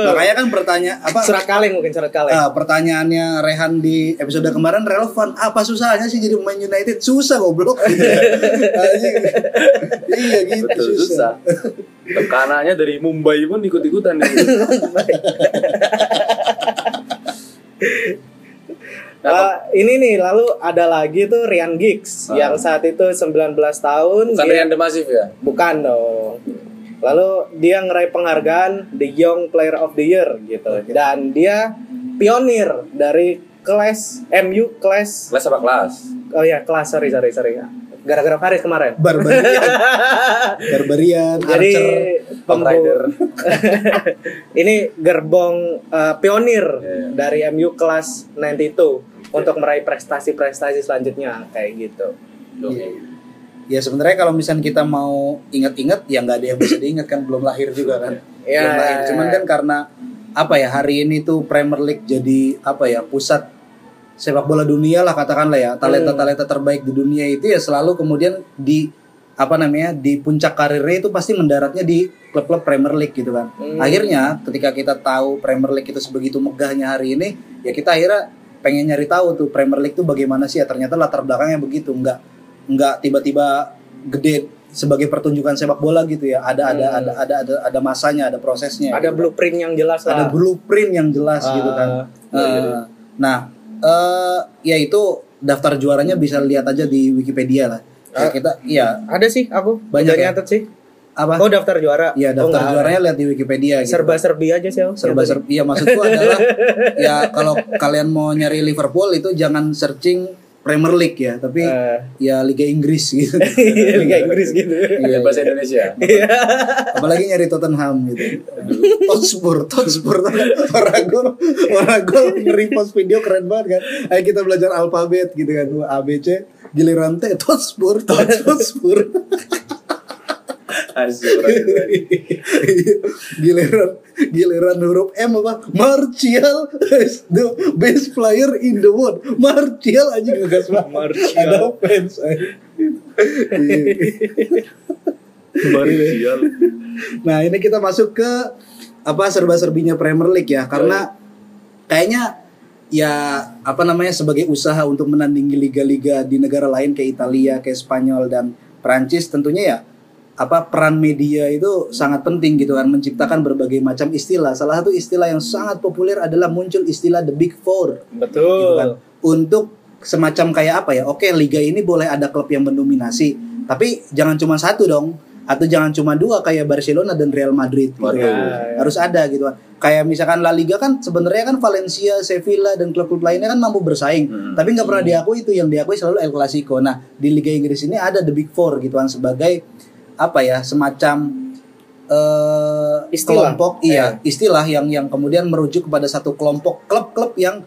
Makanya kan pertanyaan apa Surat kaleng mungkin surat kaleng. Ah, pertanyaannya Rehan di episode kemarin relevan. Apa susahnya sih jadi pemain United? Susah goblok. Gitu. Iya gitu betul susah. susah tekanannya dari Mumbai pun ikut-ikutan gitu. Eh, ini nih lalu ada lagi tuh Ryan Giggs Ah. yang saat itu 19 tahun bukan dia- Rian Demasif ya bukan dong. Lalu dia ngeraih penghargaan The Young Player of the Year gitu. Dan dia pionir dari kelas MU kelas kelas apa kelas oh ya kelas sorry sorry sorry gara-gara Faris kemarin. Barbarian. Barbarian, Jadi Archer. Raider. ini gerbong eh, pionir Iya. dari MU kelas 92 untuk meraih prestasi-prestasi selanjutnya kayak gitu. Oke. Ya sebenarnya kalau misalnya kita mau ingat-ingat ya nggak ada yang bisa diingat kan belum lahir juga kan. Ya. Belum lahir. Cuman kan karena apa ya hari ini tuh Premier League jadi apa ya pusat sepak bola dunia lah katakanlah ya talenta-talenta terbaik di dunia itu ya selalu kemudian di apa namanya di puncak karirnya itu pasti mendaratnya di klub-klub Premier League gitu kan. Hmm. Akhirnya ketika kita tahu Premier League itu sebegitu megahnya hari ini ya kita akhirnya pengen nyari tahu tuh Premier League tuh bagaimana sih ya ternyata latar belakangnya begitu nggak nggak tiba-tiba gede sebagai pertunjukan sepak bola gitu ya ada ada Hmm. ada ada ada ada masanya ada prosesnya Ada gitu. blueprint yang jelas ada lah. blueprint yang jelas Ah, gitu kan iya, iya. Eh, nah eh ya itu daftar juaranya bisa lihat aja di Wikipedia lah Ya, Ah. kita iya Ada sih aku Banyak ya? nyatet sih. apa Oh daftar juara. Iya Oh, daftar nggak. juaranya lihat di Wikipedia gitu. Serba serbi aja sih. aku. serba serbi iya maksudku adalah ya kalau kalian mau nyari Liverpool itu jangan searching Premier League ya tapi Eh. ya Liga Inggris gitu. Liga Inggris gitu. Iya, bahasa Indonesia. Apalagi nyari Tottenham gitu. Hotspur Hotspur orang gol orang gol nge-repost video keren banget kan. Ayo kita belajar alfabet gitu kan. A B C. Giliran T Hotspur Hotspur Asik, giliran giliran huruf M apa Martial is the best player in the world Martial aja ngegas banget Martial. ada fans aja. Martial. Nah ini kita masuk ke apa serba-serbinya Premier League ya karena kayaknya ya apa namanya sebagai usaha untuk menandingi liga-liga di negara lain kayak Italia, kayak Spanyol dan Prancis tentunya ya apa peran media itu sangat penting gitu kan menciptakan berbagai macam istilah. Salah satu istilah yang sangat populer adalah muncul istilah the Big Four gitu Betul. kan. Untuk semacam kayak apa ya? Oke, liga ini boleh ada klub yang mendominasi, tapi jangan cuma satu dong. Atau jangan cuma dua kayak Barcelona dan Real Madrid gitu. Kan. Harus ada gitu kan. Kayak misalkan La Liga kan sebenarnya kan Valencia, Sevilla dan klub-klub lainnya kan mampu bersaing, Hmm. tapi nggak pernah diakui itu yang diakui selalu El Clasico. Nah, di Liga Inggris ini ada the Big Four gitu kan sebagai apa ya, semacam eh Istilah. kelompok iya, istilah yang yang kemudian merujuk kepada satu kelompok klub-klub yang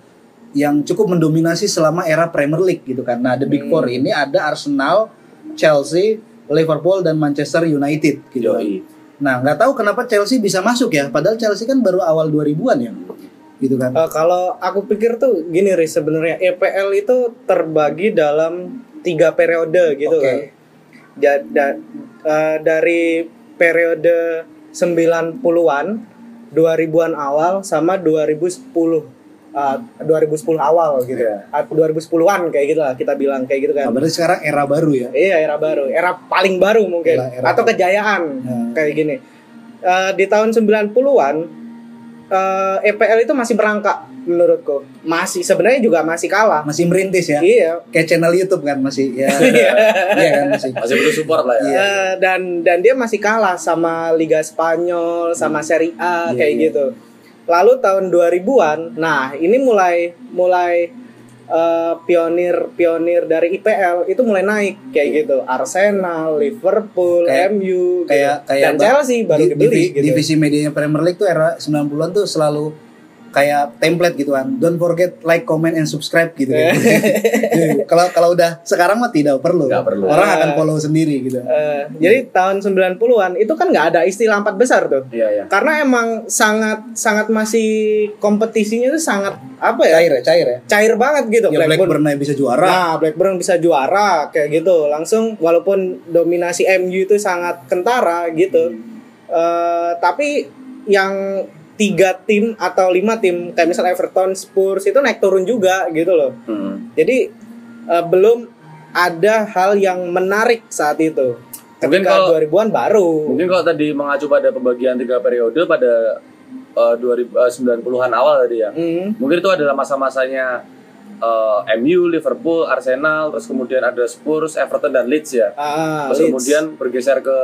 yang cukup mendominasi selama era Premier League gitu kan. Nah, the Big Hmm. Four ini ada Arsenal, Chelsea, Liverpool dan Manchester United gitu. kan. Yoi. Nah, nggak tahu kenapa Chelsea bisa masuk ya, padahal Chelsea kan baru awal 2000-an ya. Gitu kan. Eh, kalau aku pikir tuh gini Riz sebenarnya EPL itu terbagi dalam tiga periode gitu Oke. kan. Ja- da- eh, dari periode 90-an, 2000-an awal sama 2010 eh, 2010 awal gitu. Iya. Ah, 2010-an kayak gitu lah kita bilang kayak gitu kan. Nah, berarti sekarang era baru ya. Iya era baru, era paling baru mungkin Era- era atau baru. kejayaan Hmm. kayak gini. Eh, di tahun 90-an eh, EPL itu masih merangkak menurutku. Masih sebenarnya juga masih kalah. Masih merintis ya. Iya. Kayak channel YouTube kan masih ya. Iya. Iya kan masih. Masih butuh support lah ya. Iya. Eh, dan dan dia masih kalah sama Liga Spanyol, sama Serie A Iya, kayak iya. gitu. Lalu tahun 2000-an, nah ini mulai mulai eh, pionir-pionir dari IPL itu mulai naik kayak gitu. Arsenal, Liverpool, Kayak- MU, kayak gitu. kayak dan Chelsea baru di- dibeli divi- gitu. divisi medianya Premier League tuh era 90-an tuh selalu kayak template gitu kan. Don't forget like, comment and subscribe gitu. kan. Kalau kalau udah sekarang mah tidak perlu. Nggak perlu. Orang akan follow sendiri gitu. Eh, jadi tahun 90-an itu kan nggak ada istilah empat besar tuh. Iya iya. Karena emang sangat sangat masih kompetisinya tuh sangat apa ya? Cair ya, cair ya. Cair banget gitu Ya Blackburn aja bisa juara. Nah, Blackburn bisa juara kayak gitu. Langsung walaupun dominasi MU itu sangat kentara gitu. Eh, tapi yang tiga tim atau lima tim kayak misal Everton, Spurs itu naik turun juga gitu loh. Hmm. Jadi eh, belum ada hal yang menarik saat itu. Mungkin Ketika kalau- 2000-an baru. Mungkin kalau tadi mengacu pada pembagian tiga periode pada eh, 2000 eh, 90-an awal tadi ya. Hmm. Mungkin itu adalah masa-masanya eh, MU, Liverpool, Arsenal, terus kemudian ada Spurs, Everton dan Leeds ya. Ah, Terus Leeds. kemudian bergeser ke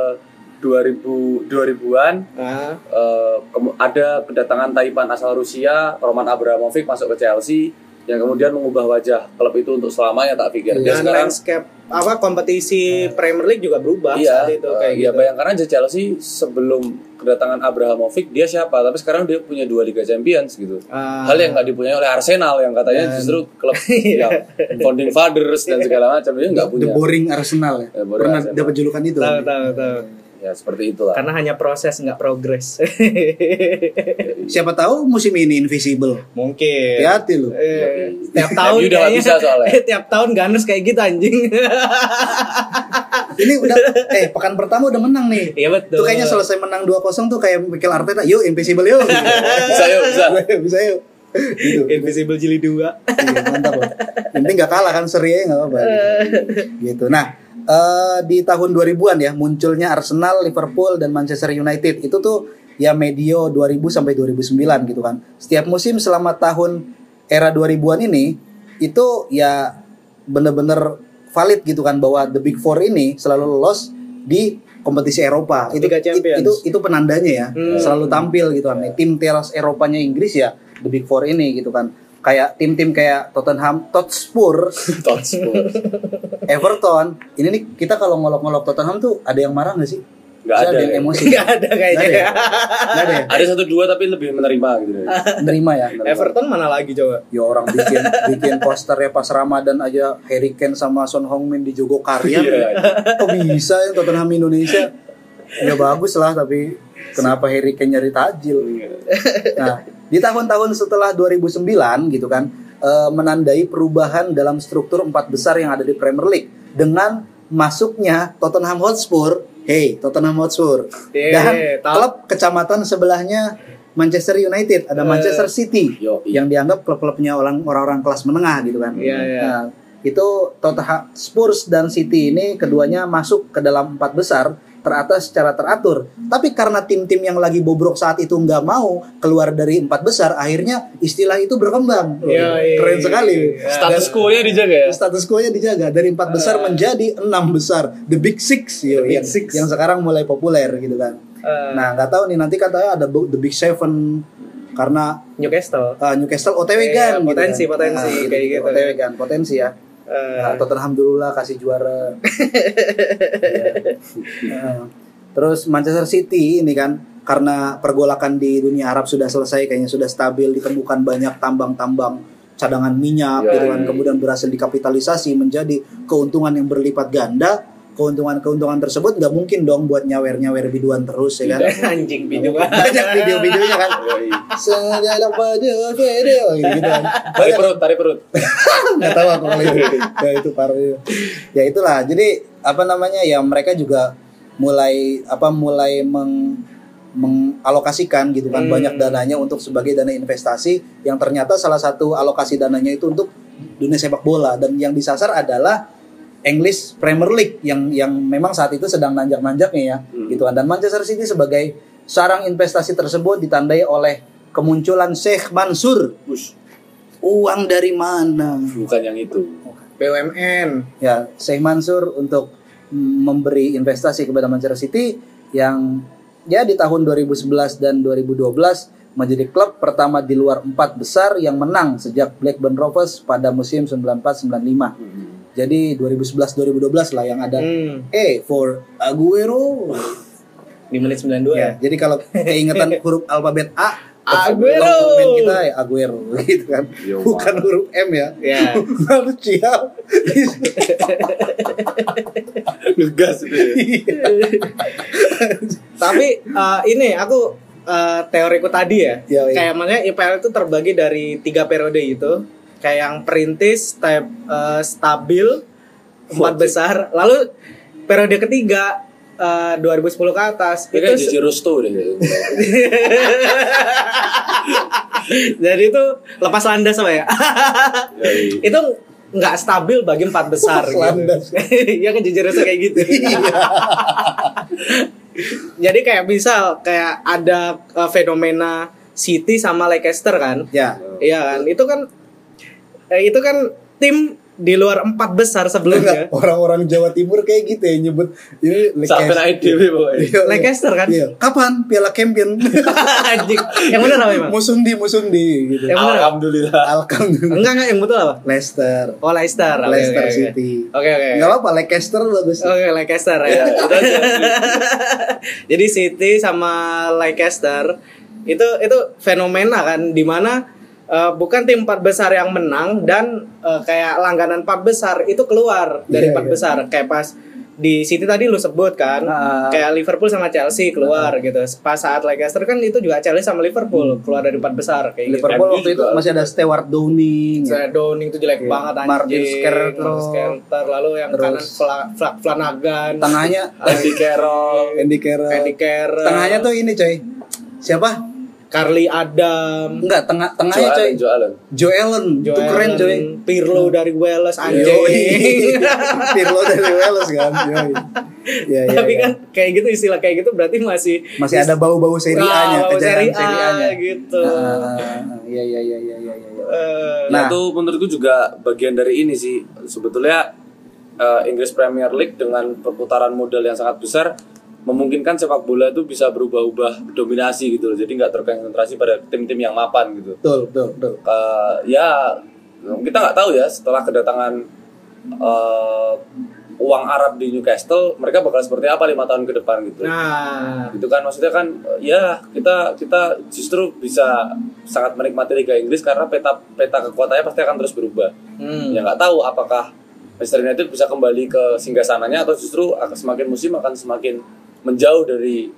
2000 2000-an Ah, eh, kemu- ada kedatangan Taipan asal Rusia, Roman Abramovich masuk ke Chelsea yang kemudian mengubah wajah klub itu untuk selamanya tak pikir. Dia dan sekarang landscape apa kompetisi Premier League juga berubah iya, saat itu eh, kayak iya, gitu. bayangkan aja Chelsea sebelum kedatangan Abramovich dia siapa, tapi sekarang dia punya dua Liga Champions gitu. Ah. Hal yang nggak dipunyai oleh Arsenal yang katanya justru klub yang founding fathers dan segala macam dia nggak The punya. boring Arsenal ya. The boring Pernah dapat julukan itu. Tahu tahu tahu. Ya seperti itulah. Karena hanya proses nggak progres. Siapa tahu musim ini invisible. Mungkin. Hati-hati lu. Eh, tiap tahun udah kayaknya- bisa soalnya. tiap tahun Gunners kayak gitu anjing. Ini udah eh pekan pertama udah menang nih. Iya betul. Tuh kayaknya selesai menang 2-0 tuh kayak Mikel Arteta, yuk invisible yuk. bisa yuk bisa. bisa yuk. Gitu. Invisible jili 2. Iya, mantap loh. Penting gak kalah kan seri aja gak apa-apa. Gitu. Nah, eh, di tahun 2000-an ya munculnya Arsenal, Liverpool dan Manchester United. Itu tuh ya medio 2000 sampai 2009 gitu kan. Setiap musim selama tahun era 2000-an ini itu ya bener-bener valid gitu kan bahwa the big four ini selalu lolos di kompetisi Eropa. Itu Champions. itu itu penandanya ya. Hmm. Selalu tampil gitu kan. Tim teras Eropanya Inggris ya the big four ini gitu kan. Kayak tim-tim kayak Tottenham, Totspur, Totspur. Everton. Ini nih kita kalau ngolok-ngolok Tottenham tuh ada yang marah nggak sih? Nggak Saya ada yang ya. emosi. Enggak ada kayaknya. Nggak ada ya? Nggak ada ya? Ada satu dua tapi lebih menerima gitu. Nerima ya. Everton mana lagi coba? Ya orang bikin bikin posternya pas Ramadan aja Harry Kane sama Son Heung-min di Jogokarian. Iya. Kok bisa yang Tottenham Indonesia? Ya bagus lah tapi kenapa Harry Kane nyari tajil? Nah, di tahun-tahun setelah 2009 gitu kan eh, menandai perubahan dalam struktur empat besar yang ada di Premier League dengan masuknya Tottenham Hotspur. Hey, Tottenham Hotspur. Iya, Dan klub kecamatan sebelahnya Manchester United, ada Manchester City Yo, yang dianggap klub-klubnya orang orang kelas menengah gitu kan. Iya, iya. Nah, itu Tottenham Spurs dan City ini keduanya masuk ke dalam empat besar teratas secara teratur. Tapi karena tim-tim yang lagi bobrok saat itu nggak mau keluar dari empat besar, akhirnya istilah itu berkembang. Iya, iya, Keren iya. sekali. Status quo-nya dijaga ya. Status quo-nya dijaga dari empat besar menjadi enam besar, the big six, yo, Big yang, Six. yang sekarang mulai populer gitu kan. Eh, Nah nggak tahu nih nanti katanya ada the big seven karena Newcastle. uh, Newcastle OTW Iya, kan potensi, kan. potensi, Nah, kayak gitu. OTW kan potensi ya Eh, nah, Tottenham dulu lah kasih juara. Nah, terus Manchester City ini kan karena pergolakan di dunia Arab sudah selesai kayaknya sudah stabil ditemukan banyak tambang-tambang cadangan minyak Ya, gitu kan ya, ya. kemudian berhasil dikapitalisasi menjadi keuntungan yang berlipat ganda keuntungan-keuntungan tersebut nggak mungkin dong buat nyawer-nyawer biduan terus ya kan anjing video banyak video-videonya kan Yoi. segala pada video gitu kan Tarik perut, tarik perut. nggak tahu aku kalau itu ya itu parah itu. ya itulah jadi apa namanya ya mereka juga mulai apa mulai meng mengalokasikan gitu kan Hmm. banyak dananya untuk sebagai dana investasi yang ternyata salah satu alokasi dananya itu untuk dunia sepak bola dan yang disasar adalah English Premier League yang yang memang saat itu sedang nanjak-nanjaknya ya Hmm. gitu kan dan Manchester City sebagai sarang investasi tersebut ditandai oleh kemunculan Sheikh Mansur Bush. uang dari mana Bukan yang itu. BUMN. ya Sheikh Mansur untuk memberi investasi kepada Manchester City yang ya di tahun 2011 dan 2012 menjadi klub pertama di luar empat besar yang menang sejak Blackburn Rovers pada musim 94-95. Jadi 2011-2012 lah yang ada Hmm. E for Aguero. Di menit 92 ya. Ya, jadi kalau keingetan huruf alfabet A, Aguero. pemain kita ya Aguero gitu kan. Yo, Bukan huruf M ya. Ya. Martial. Ngegas itu ya. Tapi eh, ini aku eh, teoriku tadi ya. Ya, iya. Kayak makanya IPL itu terbagi dari tiga periode itu. Kayak yang perintis, step, eh, stabil, empat besar. Lalu periode ketiga eh, 2010 ke atas kayak itu Gigi Rusto deh. gitu. jadi itu lepas landas apa ya? Itu nggak stabil bagi empat besar Lepas gitu. landas. ya kan jujur aja kayak gitu. Jadi kayak misal kayak ada uh, fenomena City sama Leicester kan? Ya. Iya kan? Itu kan eh, itu kan tim di luar empat besar sebelumnya. Orang-orang Jawa Timur kayak gitu ya nyebut ini dewe pokoknya. Iya, Leicester kan? Iya. Kapan Piala Champion? Anjing. Yang benar apa emang? musundi musundi gitu. Yang benar. apa? Alhamdulillah. Alhamdulillah. Enggak enggak yang betul apa? Leicester. Oh Leicester. Leicester oke. City. Oke oke. Enggak apa-apa, Leicester bagus. Oke, Leicester ya. Jadi City sama Leicester itu itu fenomena kan di eh, bukan tim empat besar yang menang dan eh, kayak langganan empat besar itu keluar dari Iya, empat iya. besar kayak pas di City tadi lu sebut kan Ah. kayak Liverpool sama Chelsea keluar gitu pas saat Leicester kan itu juga Chelsea sama Liverpool keluar dari empat besar kayak gitu Liverpool MU waktu itu masih ada Stewart Downing. Saya Downing itu jelek Iya. banget anjing. Martin Skrtel. lalu yang Terus- kanan Fla, Fla, Flanagan. Tengahnya Andy Carroll. Andy Carroll. Andy Carroll. Tengahnya tuh ini coy. Siapa? Carly Adam. Enggak, tengah Joe tengahnya coy. Allen, Joe Allen. Joe Allen. Itu Joe keren coy. Pirlo dari Wales anjing. Pirlo dari Wales kan. Iya, iya, Tapi iya. kan kayak gitu istilah kayak gitu berarti masih masih ada bau-bau Serie A-nya, Ah, bau kejaran Serie A gitu. Iya iya iya iya iya. Nah, Nah. itu menurutku juga bagian dari ini sih. Sebetulnya eh, Inggris Premier League dengan perputaran modal yang sangat besar memungkinkan sepak bola itu bisa berubah-ubah dominasi gitu loh. Jadi nggak terkonsentrasi pada tim-tim yang mapan gitu. Betul, betul, betul. Ke- ya kita nggak tahu ya setelah kedatangan eh, uang Arab di Newcastle mereka bakal seperti apa lima tahun ke depan gitu. Nah, Gitu kan maksudnya kan eh, ya kita kita justru bisa sangat menikmati Liga Inggris karena peta peta kekuatannya pasti akan terus berubah. hmm. Ya nggak tahu apakah Manchester United bisa kembali ke singgasananya atau justru akan semakin musim akan semakin menjauh dari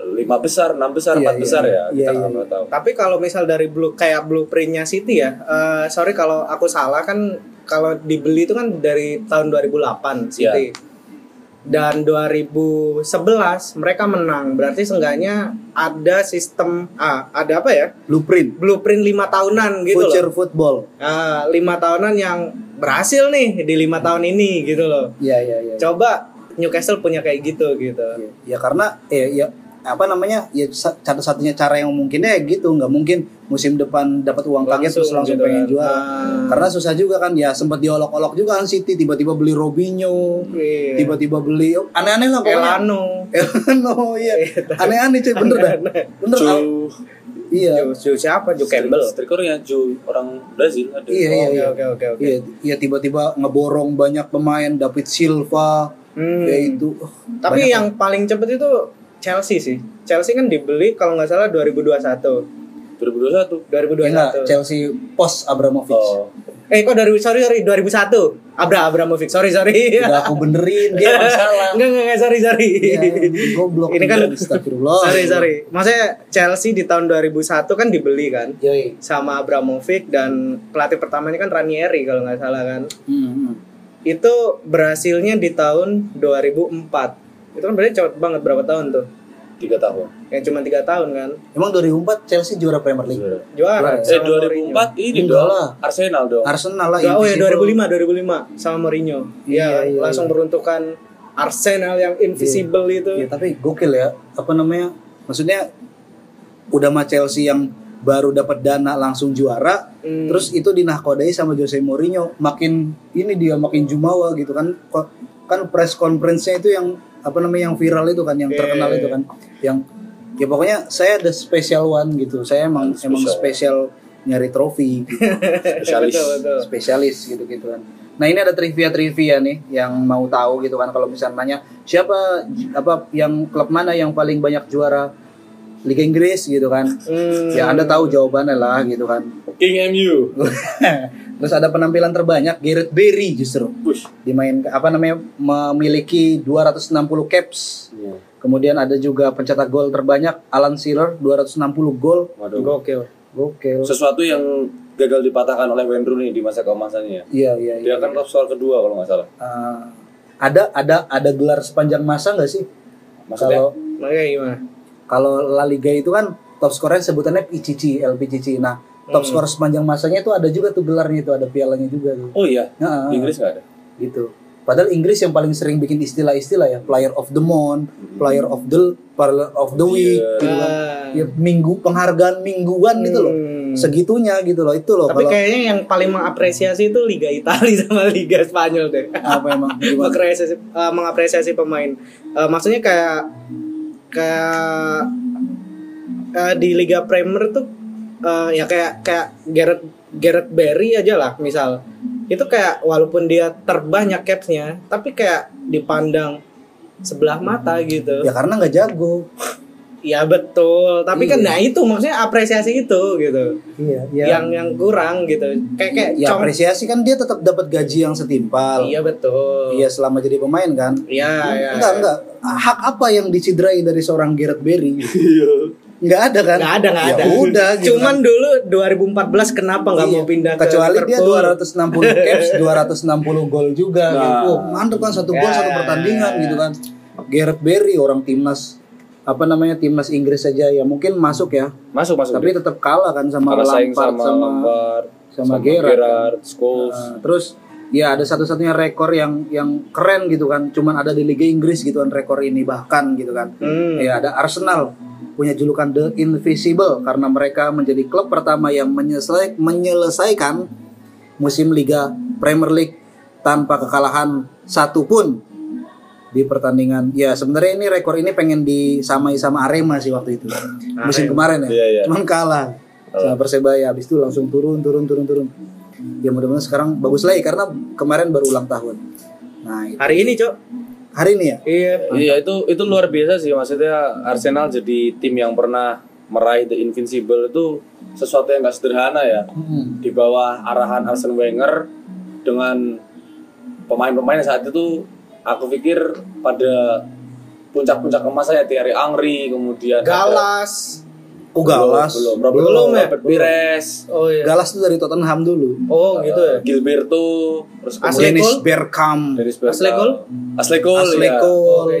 lima besar, enam besar, Iya, empat iya, besar ya. iya, Kita iya, nggak pernah tahu. Tapi kalau misal dari blue kayak blueprintnya City ya, eh, sorry kalau aku salah kan kalau dibeli itu kan dari tahun 2008 City. Dan 2011 mereka menang. Berarti seenggaknya ada sistem ah ada apa ya? Blueprint Blueprint lima tahunan gitu future loh. football. Ah, lima tahunan yang berhasil nih di lima tahun ini gitu loh. Iya iya iya. Coba Newcastle punya kayak gitu gitu. Ya karena eh ya apa namanya ya satu-satunya cara yang mungkinnya ya gitu nggak mungkin musim depan dapat uang kaget terus langsung gitu pengen kan. juara Ah. karena susah juga kan ya sempat diolok-olok juga kan City tiba-tiba beli Robinho Iya. tiba-tiba beli oh, aneh-aneh lah pokoknya Elano. Elano iya aneh-aneh cuy bener dah bener Al. Joe, iya Joe siapa? Joe Campbell. strikernya Joe orang Brazil ada. iya iya Oke iya oke oke oke. Iya, iya tiba-tiba ngeborong banyak pemain David Silva Hmm. kayak itu. Oh, Tapi yang paling cepet itu Chelsea sih. Chelsea kan dibeli kalau nggak salah 2021. 2021. 2021. Ya enggak, Chelsea post Abramovich. Oh, Eh kok dari sorry sorry 2001. Abra Abramovich. Sorry sorry. Udah aku benerin dia yang salah. Enggak enggak enggak sorry sorry. Iya, goblok. Ini kan Astagfirullah. sorry sorry. Maksudnya Chelsea di tahun 2001 kan dibeli kan Yoi. sama Abramovich dan pelatih pertamanya kan Ranieri kalau nggak salah kan. Hmm, hmm. Itu berhasilnya di tahun 2004. Itu kan berarti cepet banget berapa tahun tuh? tiga tahun. Yang cuma tiga tahun kan. Emang 2004 Chelsea juara Premier League. Juara. Eh sama 2004 ini Enggak dong. lah. Arsenal dong. Arsenal lah. Mourinho. Oh ya invisible. 2005 2005 sama Mourinho. Iya, Iya, iya, langsung iya. meruntuhkan Arsenal yang invisible itu. Iya, tapi gokil ya. Apa namanya? Maksudnya udah mah Chelsea yang baru dapat dana langsung juara, Hmm. terus itu dinahkodai sama Jose Mourinho, makin ini dia makin jumawa gitu kan. Kan press conference-nya itu yang apa namanya yang viral itu kan, yang Iya, terkenal iya, itu iya. kan, yang ya pokoknya saya ada special one gitu saya emang Special. emang spesial nyari trofi gitu. Spesialis. Betul, betul. spesialis gitu gitu kan nah ini ada trivia trivia nih yang mau tahu gitu kan kalau misalnya nanya siapa apa yang klub mana yang paling banyak juara Liga Inggris gitu kan Hmm. ya anda tahu jawabannya lah gitu kan King MU. terus ada penampilan terbanyak Gareth Barry justru Push. dimain apa namanya memiliki 260 caps kemudian ada juga pencetak gol terbanyak Alan Shearer 260 gol Waduh. Gokil. gokil Sesuatu yang gagal dipatahkan oleh Wayne Rooney di masa keemasannya. iya iya iya Dia kan top skor kedua kalau nggak salah. Eh, ada ada ada gelar sepanjang masa nggak sih Maksudnya? kalau Makanya gimana? Kalau La Liga itu kan top skornya sebutannya PCC LPCC nah top skor sepanjang masanya itu ada juga tuh gelarnya itu ada pialanya juga tuh Oh iya. Nah, Di Inggris nggak ada. gitu padahal Inggris yang paling sering bikin istilah-istilah ya player of the month player of the player of the week Iya. gitu kan. Ya minggu penghargaan mingguan gitu loh Hmm. segitunya gitu loh itu loh Tapi kalau kayaknya yang paling mengapresiasi itu Liga Italia sama Liga Spanyol deh. apa emang mengapresiasi eh, mengapresiasi pemain. Eh, maksudnya kayak kayak eh, di Liga Premier tuh eh, ya kayak kayak Gareth Gareth Barry aja lah misal. Itu kayak walaupun dia terbanyak capsnya, tapi kayak dipandang sebelah mata gitu. ya karena nggak jago Ya betul, tapi kan Iya. nah itu maksudnya apresiasi itu gitu. iya Yang yang kurang gitu. Kayak kayak ya apresiasi kan dia tetap dapat gaji yang setimpal Iya betul. Iya selama jadi pemain kan Iya, iya. enggak enggak hak apa yang dicidrai dari seorang Gareth Barry enggak ada kan Nggak ada, nggak Ya ada. udah gitu Cuman kan. dulu 2014 kenapa nggak Iya. mau pindah ke kecuali dia Liverpool? 260 caps 260 gol juga Nah. gitu. Oh, mantep kan satu gol Ya, satu ya, pertandingan ya. gitu kan Gareth Barry orang timnas apa namanya timnas Inggris saja ya mungkin masuk ya Masuk masuk. tapi tetap kalah kan sama saing Lampard sama, sama Lampard, sama Gerrard. Scholes. Nah, terus ya ada satu-satunya rekor yang yang keren gitu kan cuman ada di Liga Inggris gitu kan rekor ini bahkan gitu kan Hmm. ya ada Arsenal punya julukan The Invisible karena mereka menjadi klub pertama yang menyelesai- menyelesaikan musim Liga Premier League tanpa kekalahan satupun di pertandingan. Ya sebenarnya ini rekor ini pengen disamai sama Arema sih waktu itu. Musim kemarin ya. Iya, iya. cuman kalah sama Persebaya. Habis itu langsung turun turun turun turun. Ya mudah-mudahan sekarang bagus lagi karena kemarin baru ulang tahun. Nah itu. Hari ini, Cok. hari ini ya? Iya. Iya itu itu luar biasa sih. Maksudnya Arsenal jadi tim yang pernah meraih the invincible itu sesuatu yang gak sederhana ya. Hmm. di bawah arahan Arsene Wenger dengan pemain-pemain saat itu aku pikir pada puncak-puncak kemasannya Thierry Angri kemudian ada- Galas. oh galas belum Robert, Belum ya? Robert Pires Oh iya. galas tuh dari Tottenham dulu Oh, gitu ya. Gilberto terus Dennis? Bergkamp Dennis Cole? Ashley Cole Ashley ya.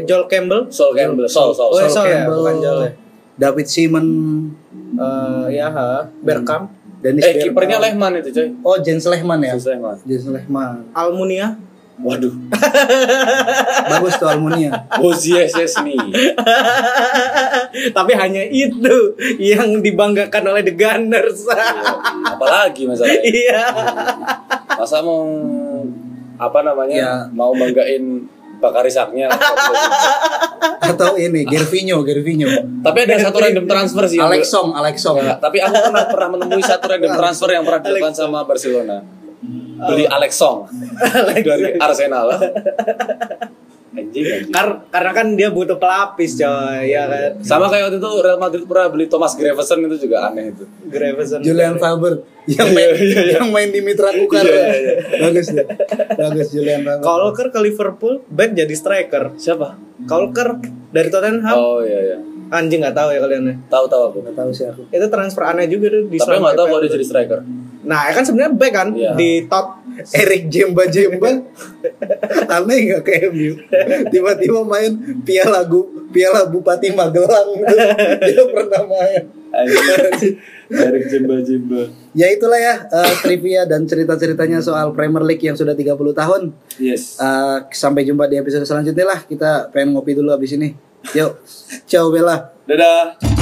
Joel Campbell. Sol Campbell Sol Sol, Oh, iya, Sol. Sol ya, Campbell, bukan Joel ya. David Simon Eh, ya, ha. Bergkamp. Dennis eh Bergkamp. kipernya Lehman itu coy oh Jens Lehmann ya Jens Lehman Jens Lehmann Almunia. Waduh. Bagus tuh Almunia. Bozier Chesney Tapi hanya itu yang dibanggakan oleh The Gunners. apalagi masalahnya Iya. masa mau apa namanya Ya. mau banggain Bakari Saknya atau ini Gervinho Gervinho. Tapi ada satu random transfer sih yang- Alexong Alexong Enggak, tapi aku pernah pernah menemui satu random transfer yang pernah dilakukan sama Barcelona beli Alex Song. Dari Arsenal. Anjing anjing. Kar- karena kan dia butuh pelapis, coy. Ya kan. sama kayak waktu itu Real Madrid pernah beli Thomas Gravesen itu juga aneh itu. Graveson. Julian Faber. Yang main yang main di Mitra Kukar. Bagus deh bagus Julian Faber. Kolker ke Liverpool, back jadi striker. siapa? Kolker dari Tottenham, oh iya iya. Anjing nggak tahu ya kalian ya. tahu tahu aku. Nggak tahu sih aku. Itu transfer aneh juga tuh di tapi nggak tahu kalau dia jadi striker Nah, ya kan sebenarnya back kan Iya. di top Erik Jemba Jemba. Aneh nggak ke MU tiba-tiba main piala gu, piala Bupati Magelang. Dia pernah main. Eric Jemba Jemba. Ya itulah ya eh, trivia dan cerita-ceritanya soal Premier League yang sudah 30 tahun. Yes. Eh, sampai jumpa di episode selanjutnya lah. Kita pengen ngopi dulu abis ini. Yuk ciao Bella. Dadah